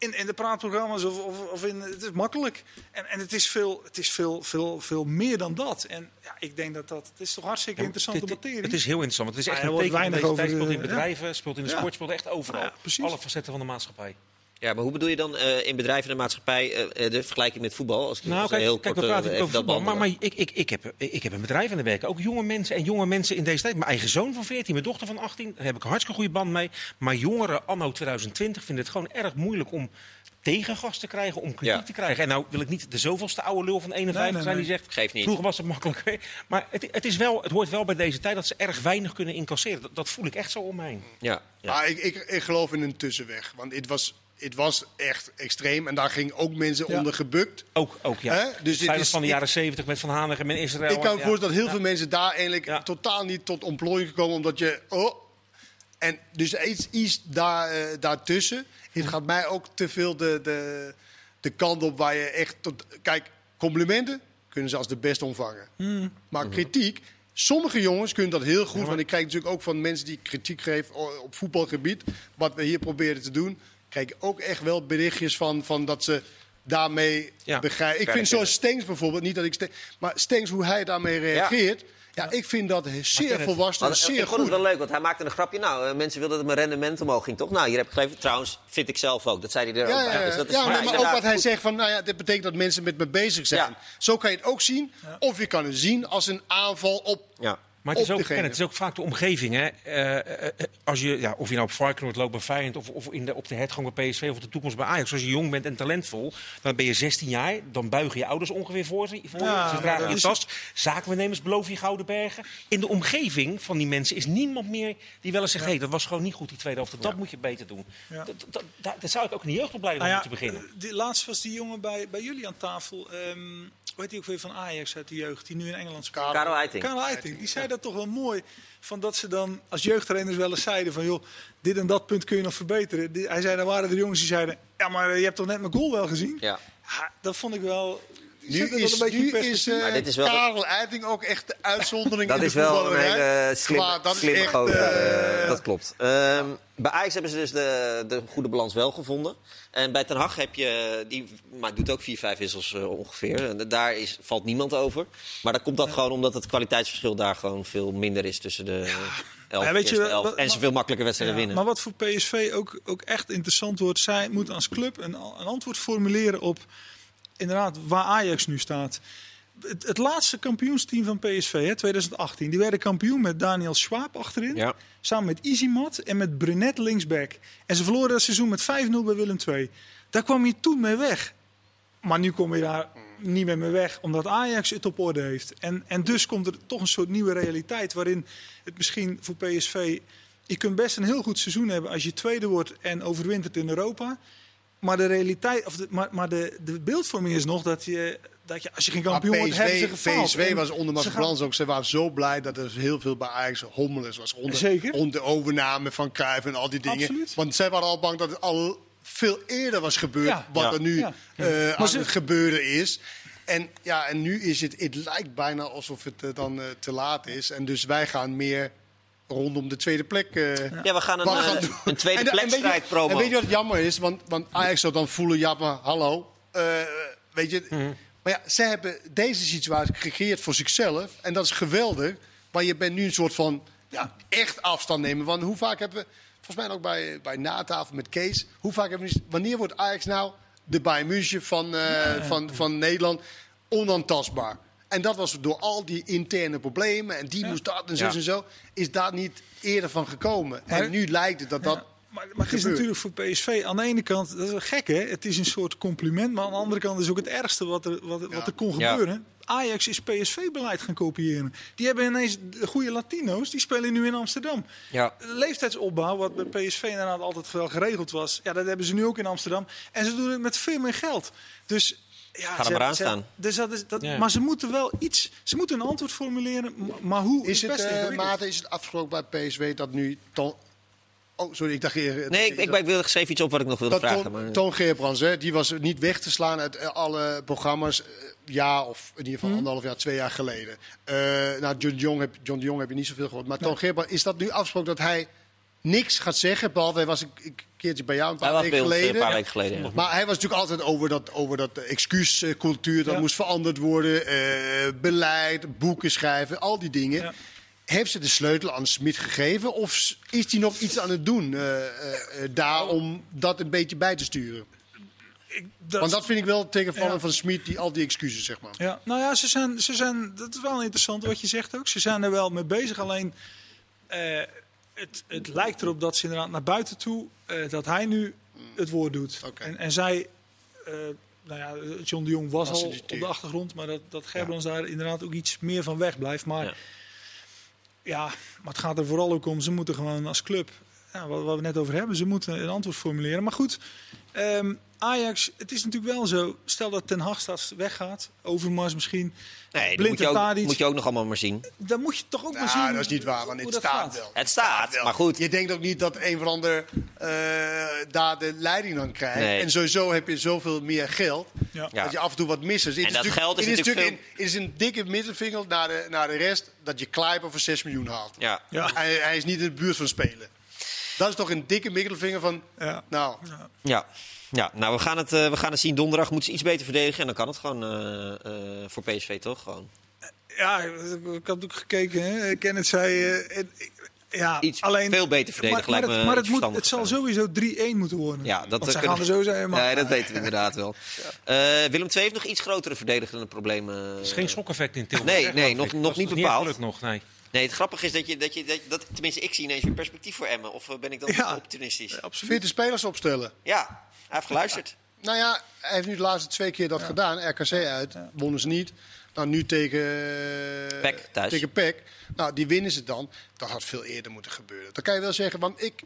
Speaker 4: In, in de praatprogramma's of, of, of in, het is makkelijk. En, en het is, veel, het is veel, veel, veel meer dan dat. En ja, ik denk dat dat, het is toch hartstikke interessante
Speaker 2: Het-
Speaker 4: materie.
Speaker 2: Het is heel interessant. want Het is echt een teken
Speaker 4: weinig
Speaker 2: deze tijd.
Speaker 4: over,
Speaker 2: speelt in
Speaker 4: eh,
Speaker 2: bedrijven, speelt in de
Speaker 4: Ja.
Speaker 2: sport, speelt echt overal.
Speaker 4: Ja, precies.
Speaker 2: Alle facetten van de maatschappij.
Speaker 1: Ja, maar hoe bedoel je dan eh, in bedrijven en de maatschappij eh, eh, de vergelijking met voetbal? Als ik
Speaker 2: Nou, kijk,
Speaker 1: heel
Speaker 2: kijk
Speaker 1: kort,
Speaker 2: we praten over
Speaker 1: dat
Speaker 2: voetbal. Maar, maar ik, ik, ik, heb, ik heb een bedrijf aan de werken. Ook jonge mensen en jonge mensen in deze tijd. Mijn eigen zoon van 14, mijn dochter van 18. Daar heb ik een hartstikke goede band mee. Maar jongeren anno 2020 vinden het gewoon erg moeilijk om tegengas te krijgen, om kritiek
Speaker 1: Ja.
Speaker 2: te krijgen. En nou wil ik niet de zoveelste oude lul van 51
Speaker 4: Nee, nee,
Speaker 2: zijn die zegt...
Speaker 1: Geeft niet.
Speaker 2: Vroeger was het makkelijker. Maar het, het, is wel, het hoort wel bij deze tijd dat ze erg weinig kunnen incasseren. Dat, dat voel ik echt zo om me heen.
Speaker 1: Ja, ja.
Speaker 3: Maar ik, ik, ik geloof in een tussenweg. Want het was, het was echt extreem. En daar gingen ook mensen
Speaker 4: Ja.
Speaker 3: onder gebukt.
Speaker 2: Ook, ook ja.
Speaker 3: Hè? Dus dit
Speaker 2: Feyenoord
Speaker 3: is-
Speaker 2: van de jaren 70 met Van Hanegem en Israël.
Speaker 3: Ik kan me
Speaker 2: Ja.
Speaker 3: voorstellen dat heel
Speaker 2: Ja.
Speaker 3: veel mensen daar eigenlijk
Speaker 2: Ja.
Speaker 3: totaal niet tot ontplooiing komen. Omdat je... Oh, en dus iets, iets daar, eh, daartussen. Het gaat mij ook te veel de, de, de kant op waar je echt... Tot, kijk, complimenten kunnen ze als de best ontvangen. Maar kritiek... Sommige jongens kunnen dat heel goed. Want ik krijg natuurlijk ook van mensen die kritiek geven op voetbalgebied. Wat we hier proberen te doen. Krijg ik ook echt wel berichtjes van, van dat ze daarmee
Speaker 2: Ja.
Speaker 3: begrijpen. Ik vind zoals Stengs bijvoorbeeld, niet dat ik Stengs, maar Stengs hoe hij daarmee reageert. Ja, ik vind dat zeer volwassen,
Speaker 1: Maar, eh,
Speaker 3: zeer
Speaker 1: ik vond
Speaker 3: goed.
Speaker 1: het wel leuk, want hij maakte een grapje. Nou, eh, mensen wilden dat mijn rendement omhoog ging, toch? Nou, hier heb ik gegeven. Trouwens, vind ik zelf ook. Dat zei hij er
Speaker 3: Ja,
Speaker 1: ook
Speaker 3: ja,
Speaker 1: bij.
Speaker 3: ja.
Speaker 1: Dus dat is
Speaker 3: ja maar, maar ook wat hij
Speaker 1: goed.
Speaker 3: zegt van, nou ja, dit betekent dat mensen met me bezig zijn.
Speaker 1: Ja.
Speaker 3: Zo kan je het ook zien. Of je kan het zien als een aanval op.
Speaker 2: Maar het is,
Speaker 3: op
Speaker 2: ook, het is ook vaak de omgeving. Hè? Eh, eh, eh, als je, ja, of je nou op Varkenoord loopt bij Feyenoord... of, of in de, op de hertgang bij PSV of de toekomst bij Ajax. Als je jong bent en talentvol, dan ben je 16 jaar. Dan buigen je ouders ongeveer voor, ze- voor.
Speaker 4: Ja,
Speaker 2: Ze dragen je tas. Zakenbenemers beloven je gouden bergen. In de omgeving van die mensen is niemand meer die wel eens zegt... Hey, dat was gewoon niet goed, die tweede helft. Dat moet je beter doen.
Speaker 4: Ja.
Speaker 2: Dat, dat, dat, dat zou ik ook in de jeugdopleiding
Speaker 4: Nou ja,
Speaker 2: moeten beginnen.
Speaker 4: die, laatst was die jongen bij, bij jullie aan tafel. ehm heet die ook weer van Ajax uit de jeugd, die nu in Engeland speelt?
Speaker 1: Karel Eiting.
Speaker 4: Karel Eiting, die zei dat toch wel mooi. Van dat ze dan als jeugdtrainers wel eens zeiden van joh, dit en dat punt kun je nog verbeteren. Hij zei, daar waren er jongens die zeiden, ja maar je hebt toch net mijn goal wel gezien?
Speaker 1: Ja.
Speaker 4: Ja, dat vond ik wel... die
Speaker 3: Nu is,
Speaker 4: een beetje in
Speaker 3: nu is
Speaker 4: perspectief.
Speaker 3: eh,
Speaker 1: Maar dit is wel
Speaker 3: Karel Eiting ook echt de uitzondering
Speaker 1: Dat
Speaker 3: in de
Speaker 1: is wel een hele slimme,
Speaker 3: dat is
Speaker 1: slimme
Speaker 3: echt,
Speaker 1: gozer,
Speaker 3: eh,
Speaker 1: eh, dat klopt. Ehm, bij Ajax hebben ze dus de, de goede balans wel gevonden. En bij Ten Hag heb je, die maar doet ook vier, vijf wissels eh, ongeveer. En daar is, valt niemand over. Maar dan komt dat gewoon omdat het kwaliteitsverschil daar gewoon veel minder is tussen de elf,
Speaker 4: Ja, weet je,
Speaker 1: elf.
Speaker 4: wat-
Speaker 1: en ze veel makkelijker wedstrijden
Speaker 4: Ja,
Speaker 1: winnen.
Speaker 4: Maar wat voor PSV ook, ook echt interessant wordt, zij moeten als club een, een antwoord formuleren op inderdaad waar Ajax nu staat. Het, het laatste kampioensteam van PSV, hè, 2018, die werden kampioen met Daniel Schwab achterin.
Speaker 1: Ja.
Speaker 4: Samen met Izimat en met Brunet linksback. En ze verloren dat seizoen met 5-0 bij Willem II. Daar kwam je toen mee weg. Maar nu kom je daar niet meer mee weg, omdat Ajax het op orde heeft. En, en dus komt er toch een soort nieuwe realiteit waarin het misschien voor PSV... Je kunt best een heel goed seizoen hebben als je tweede wordt en overwintert in Europa. Maar de realiteit, of de, maar, maar de, de beeldvorming is nog dat je, dat je als je geen kampioen wordt, hebben ze gefaald.
Speaker 3: PSV
Speaker 4: En
Speaker 3: was onder Brands ook. Ze waren zo blij dat er heel veel bij Ajax hommeles was. Onder,
Speaker 4: Zeker.
Speaker 3: Onder de overname van Cruijff en al die dingen.
Speaker 4: Absoluut.
Speaker 3: Want zij waren al bang dat het al veel eerder was gebeurd.
Speaker 4: Ja.
Speaker 3: Wat
Speaker 1: Ja.
Speaker 3: er nu
Speaker 4: Ja.
Speaker 3: eh,
Speaker 4: Maar
Speaker 3: aan
Speaker 4: ze-
Speaker 3: het gebeuren is. En, ja, en nu is het, het lijkt bijna alsof het eh, dan eh, te laat is. En dus wij gaan meer rondom de tweede plek. eh,
Speaker 1: Ja, we gaan een, eh,
Speaker 3: gaan
Speaker 1: een tweede
Speaker 3: En je-
Speaker 1: plekstrijd promo.
Speaker 3: En weet je wat jammer is? Want, want Ajax zou dan voelen, ja maar hallo. eh, weet je,
Speaker 1: Mhm.
Speaker 3: maar ja, ze hebben deze situatie gecreëerd voor zichzelf. En dat is geweldig. Maar je bent nu een soort van ja, echt afstand nemen. Want hoe vaak hebben we, volgens mij ook bij, bij natafel met Kees. Hoe vaak hebben we, wanneer wordt Ajax nou de Bayern München van, eh, van, van Nederland onaantastbaar? En dat was door al die interne problemen en die moest dat en zo
Speaker 1: Ja.
Speaker 3: en zo. Is daar niet eerder van gekomen.
Speaker 4: Maar-
Speaker 3: en nu lijkt het dat dat...
Speaker 4: Maar, maar het is natuurlijk voor PSV aan de ene kant, dat is wel gek hè, het is een soort compliment, maar aan de andere kant is ook het ergste wat er, wat, wat er kon
Speaker 1: Ja.
Speaker 4: gebeuren. Ajax is PSV-beleid gaan kopiëren. Die hebben ineens de goede Latino's, die spelen nu in Amsterdam.
Speaker 1: Ja.
Speaker 4: Leeftijdsopbouw, wat bij PSV inderdaad altijd wel geregeld was, ja, dat hebben ze nu ook in Amsterdam. En ze doen het met veel meer geld. Dus ja,
Speaker 1: er
Speaker 4: ze-
Speaker 1: maar aan staan.
Speaker 4: Dus dat is, dat,
Speaker 2: Ja.
Speaker 4: Maar ze moeten wel iets, ze moeten een antwoord formuleren, maar hoe
Speaker 3: Is het, eh
Speaker 4: ingewikkeld.
Speaker 3: Maarten, is het afgesproken bij PSW dat nu... Ton... Oh, sorry, ik dacht... eerder-
Speaker 1: Nee, ik, ik, ik wilde schreef iets op wat ik nog wilde
Speaker 3: dat
Speaker 1: vragen.
Speaker 3: Toon,
Speaker 1: Maar...
Speaker 3: Toon Geerbrands, hè, die was niet weg te slaan uit eh, alle programma's. eh, Ja, of in ieder geval anderhalf jaar, twee jaar geleden. Eh, nou, John de, Jong heb, John de Jong heb je niet zoveel gehoord. Maar Toon Geerbrands, is dat nu afgesproken dat hij niks gaat zeggen? Behalve, hij was een, een keertje bij jou een paar weken
Speaker 1: eh,
Speaker 3: geleden.
Speaker 1: een paar weken geleden. ja.
Speaker 3: Maar hij was natuurlijk altijd over dat, over dat excuuscultuur. Dat
Speaker 4: Ja.
Speaker 3: moest veranderd worden. eh, beleid, boeken schrijven, al die dingen.
Speaker 4: Ja.
Speaker 3: Heeft ze de sleutel aan Smit gegeven? Of is hij nog iets aan het doen eh, eh, eh, daar om dat een beetje bij te sturen?
Speaker 4: Ik- dat-
Speaker 3: Want dat vind ik wel tegenvallen
Speaker 4: Ja.
Speaker 3: van Smit, die, al die excuses, zeg maar.
Speaker 4: Ja, nou ja, ze zijn, ze zijn, dat is wel interessant wat je zegt ook. Ze zijn er wel mee bezig, alleen eh, het, het lijkt erop dat ze inderdaad naar buiten toe, eh, dat hij nu het woord doet. En, en zij, eh, nou ja, John de Jong was al op de achtergrond, maar dat, dat Gerbrands daar inderdaad ook iets meer van weg blijft. Maar
Speaker 1: Ja.
Speaker 4: ja. maar het gaat er vooral ook om, ze moeten gewoon als club, ja, wat, wat we net over hebben, ze moeten een antwoord formuleren. Maar goed, ehm, Ajax, het is natuurlijk wel zo, stel dat Ten Hag straks weggaat, Overmars misschien,
Speaker 1: Nee, dat
Speaker 4: Blind
Speaker 1: moet je, ook, moet je ook nog allemaal maar zien.
Speaker 4: dan moet je toch ook maar zien
Speaker 3: Nou, dat is niet waar, want het staat
Speaker 4: gaat.
Speaker 3: wel.
Speaker 1: Het staat,
Speaker 3: wel.
Speaker 1: maar goed.
Speaker 3: Je denkt ook niet dat een van de ander eh, daar de leiding dan krijgt.
Speaker 1: Nee.
Speaker 3: En sowieso heb je zoveel meer geld.
Speaker 4: Ja.
Speaker 3: Dat je af en toe wat mist. Dus het
Speaker 1: En
Speaker 3: is
Speaker 1: dat geld is
Speaker 3: het
Speaker 1: natuurlijk
Speaker 3: een- Het is een dikke middelvinger naar de, naar de rest dat je Kleiber voor 6 miljoen haalt.
Speaker 1: Ja.
Speaker 4: Ja.
Speaker 3: Hij, hij is niet in de buurt van spelen. Dat is toch een dikke middelvinger van...
Speaker 4: Ja.
Speaker 3: Nou,
Speaker 1: Ja. Ja, nou, we gaan, het, eh, we gaan het zien. Donderdag moeten ze iets beter verdedigen. En dan kan het gewoon eh, eh, voor PSV, toch? Gewoon.
Speaker 4: Ja, ik ik had ook gekeken. Hè. Kenneth zei. eh, en- ja,
Speaker 1: Iets
Speaker 4: alleen,
Speaker 1: veel beter verdedigen
Speaker 4: Maar, maar, het, maar het, moet, het zal sowieso 3-1 moeten worden.
Speaker 1: Ja, dat
Speaker 4: Want
Speaker 1: kunnen-
Speaker 4: gaan er zo zijn. Maar,
Speaker 1: Nee, dat weten we inderdaad wel. Eh, Willem II heeft nog iets grotere verdedigende problemen.
Speaker 2: Er is geen schokeffect in Tilburg.
Speaker 1: Nee, nee, nog- nog
Speaker 2: Dat is
Speaker 1: niet
Speaker 2: niet
Speaker 1: bepaald.
Speaker 2: gelukt nog, nee.
Speaker 1: Nee, het grappige is dat je, dat je dat, dat, tenminste, ik zie ineens weer perspectief voor Emmen. Of eh, ben ik dan
Speaker 4: Ja.
Speaker 1: optimistisch?
Speaker 4: absoluut.
Speaker 3: fitte spelers opstellen.
Speaker 1: Ja, hij heeft geluisterd.
Speaker 3: Nou ja, hij heeft nu de laatste twee keer dat gedaan. RKC uit, wonnen ze niet. Nou, nu tegen eh,
Speaker 1: PEC thuis.
Speaker 3: Tegen PEC. Nou, die winnen ze dan. Dat had veel eerder moeten gebeuren. Dan kan je wel zeggen, want ik...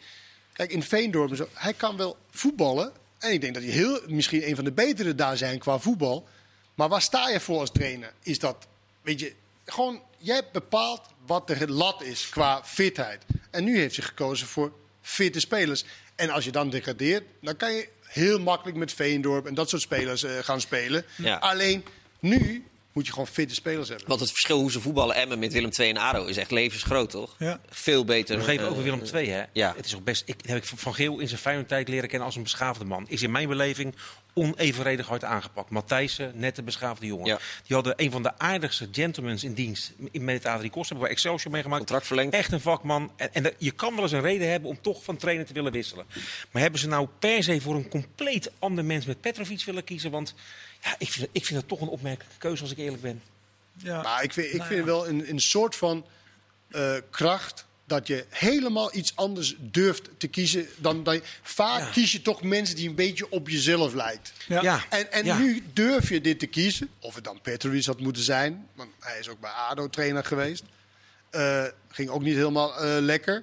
Speaker 3: Kijk, in Veendorp en zo, hij kan wel voetballen. En ik denk dat hij heel, misschien een van de betere daar zijn qua voetbal. Maar waar sta je voor als trainer? Is dat, weet je, gewoon... Jij hebt bepaald wat de lat is qua fitheid. En nu heeft hij gekozen voor fitte spelers. En als je dan degradeert, dan kan je heel makkelijk met Veendorp en dat soort spelers eh, gaan spelen.
Speaker 1: Ja.
Speaker 3: Alleen nu moet je gewoon fitte spelers hebben.
Speaker 1: Want het verschil hoe ze voetballen Emmen met Willem II en ADO is echt levensgroot, toch?
Speaker 4: Ja.
Speaker 1: Veel beter.
Speaker 2: Nog even
Speaker 1: eh,
Speaker 2: over Willem II, hè?
Speaker 1: ja.
Speaker 2: Het is ook best. Ik heb ik Van Geel in zijn Feyenoord tijd leren kennen als een beschaafde man. Is in mijn beleving onevenredig hard aangepakt. Matthijssen, nette beschaafde jongen.
Speaker 1: Ja.
Speaker 2: Die hadden een van de aardigste gentlemans in dienst in met het Adrie Kost. Hebben we Excelsior meegemaakt.
Speaker 1: Contract verlengd.
Speaker 2: Echt een vakman. En, en je kan wel eens een reden hebben om toch van trainer te willen wisselen. Maar hebben ze nou per se voor een compleet ander mens met Petrovic willen kiezen? Want ja, ik, vind, ik vind dat toch een opmerkelijke keuze als ik eerlijk ben.
Speaker 4: Ja.
Speaker 3: Maar ik vind, ik
Speaker 4: Nou
Speaker 3: vind wel een, een soort van eh, kracht dat je helemaal iets anders durft te kiezen. Dan, dan, vaak
Speaker 2: Ja.
Speaker 3: kies je toch mensen die een beetje op jezelf lijkt.
Speaker 4: Ja.
Speaker 2: Ja.
Speaker 3: En, en
Speaker 2: Ja.
Speaker 3: nu durf je dit te kiezen. Of het dan Petrovic had moeten zijn. Want hij is ook bij ADO trainer geweest. Eh, ging ook niet helemaal eh, lekker.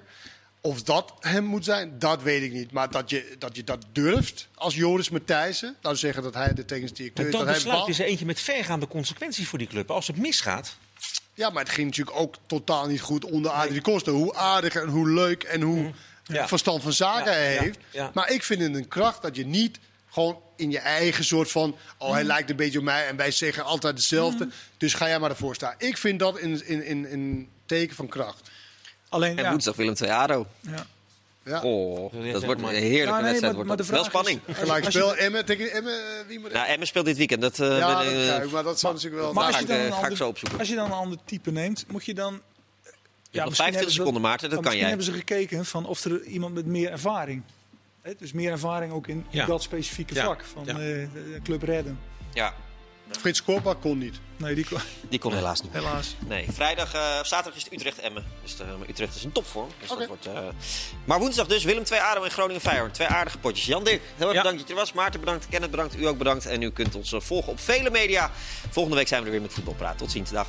Speaker 3: Of dat hem moet zijn, dat weet ik niet. Maar dat je dat, je dat durft als Joris Matthijssen. We zeggen dat hij de technisch directeur
Speaker 2: Maar
Speaker 3: is.
Speaker 2: dan
Speaker 3: dat hij
Speaker 2: besluit
Speaker 3: bepaalt-
Speaker 2: is er eentje met vergaande consequenties voor die club. Als het misgaat,
Speaker 3: Ja, maar het ging natuurlijk ook totaal niet goed onder Adrie Koster. Hoe aardig en hoe leuk en hoe
Speaker 2: Ja.
Speaker 3: verstand van zaken
Speaker 2: Ja,
Speaker 3: hij heeft.
Speaker 2: ja.
Speaker 3: Maar ik vind het een kracht dat je niet gewoon in je eigen soort van... oh, hij lijkt een beetje op mij en wij zeggen altijd hetzelfde. Dus ga jij maar ervoor staan. Ik vind dat in, in, in, in teken van kracht.
Speaker 4: Alleen,
Speaker 1: En
Speaker 4: ja.
Speaker 1: woensdag Willem II ADO.
Speaker 4: Ja.
Speaker 3: Ja.
Speaker 1: Oh, dat wordt een heerlijke
Speaker 4: Ja, nee,
Speaker 1: wedstrijd.
Speaker 4: maar-
Speaker 1: wordt
Speaker 4: maar
Speaker 1: dat.
Speaker 4: de
Speaker 1: Wel spanning.
Speaker 3: Gelijk spel. Emmen tegen Emmen, eh, wie moet
Speaker 1: Nou, Emmen speelt dit weekend. Dat, eh,
Speaker 3: Ja,
Speaker 1: ben-
Speaker 3: dat
Speaker 1: eh,
Speaker 3: ik, maar dat zou natuurlijk wel...
Speaker 4: Maar als
Speaker 1: ga
Speaker 4: je,
Speaker 1: ik,
Speaker 4: dan een
Speaker 1: ga ik
Speaker 4: ander,
Speaker 1: zo opzoeken.
Speaker 4: als je dan een ander type neemt, moet je dan... Ja,
Speaker 1: nog 25 seconden, Maarten, dat kan
Speaker 4: misschien
Speaker 1: jij.
Speaker 4: hebben ze gekeken van of er iemand met meer ervaring... Hè, dus meer ervaring ook in
Speaker 2: Ja.
Speaker 4: dat specifieke
Speaker 2: Ja.
Speaker 4: vak van eh, Club Redden.
Speaker 1: Ja.
Speaker 3: Frits Korpa kon niet.
Speaker 4: Nee,
Speaker 1: die kon helaas niet.
Speaker 4: helaas.
Speaker 1: Nee, vrijdag, eh, zaterdag is het Utrecht-Emmen. Dus eh, maar Utrecht is in topvorm. Dus
Speaker 3: Oké.
Speaker 1: dat wordt, eh, Maar woensdag dus Willem 2 ADO en Groningen Feyenoord. Twee aardige potjes. Jan Dirk, heel erg
Speaker 2: Ja.
Speaker 1: bedankt dat je er was. Maarten bedankt, Kenneth bedankt, u ook bedankt. En u kunt ons eh, volgen op vele media. Volgende week zijn we er weer met Voetbalpraat. Tot ziens, dag.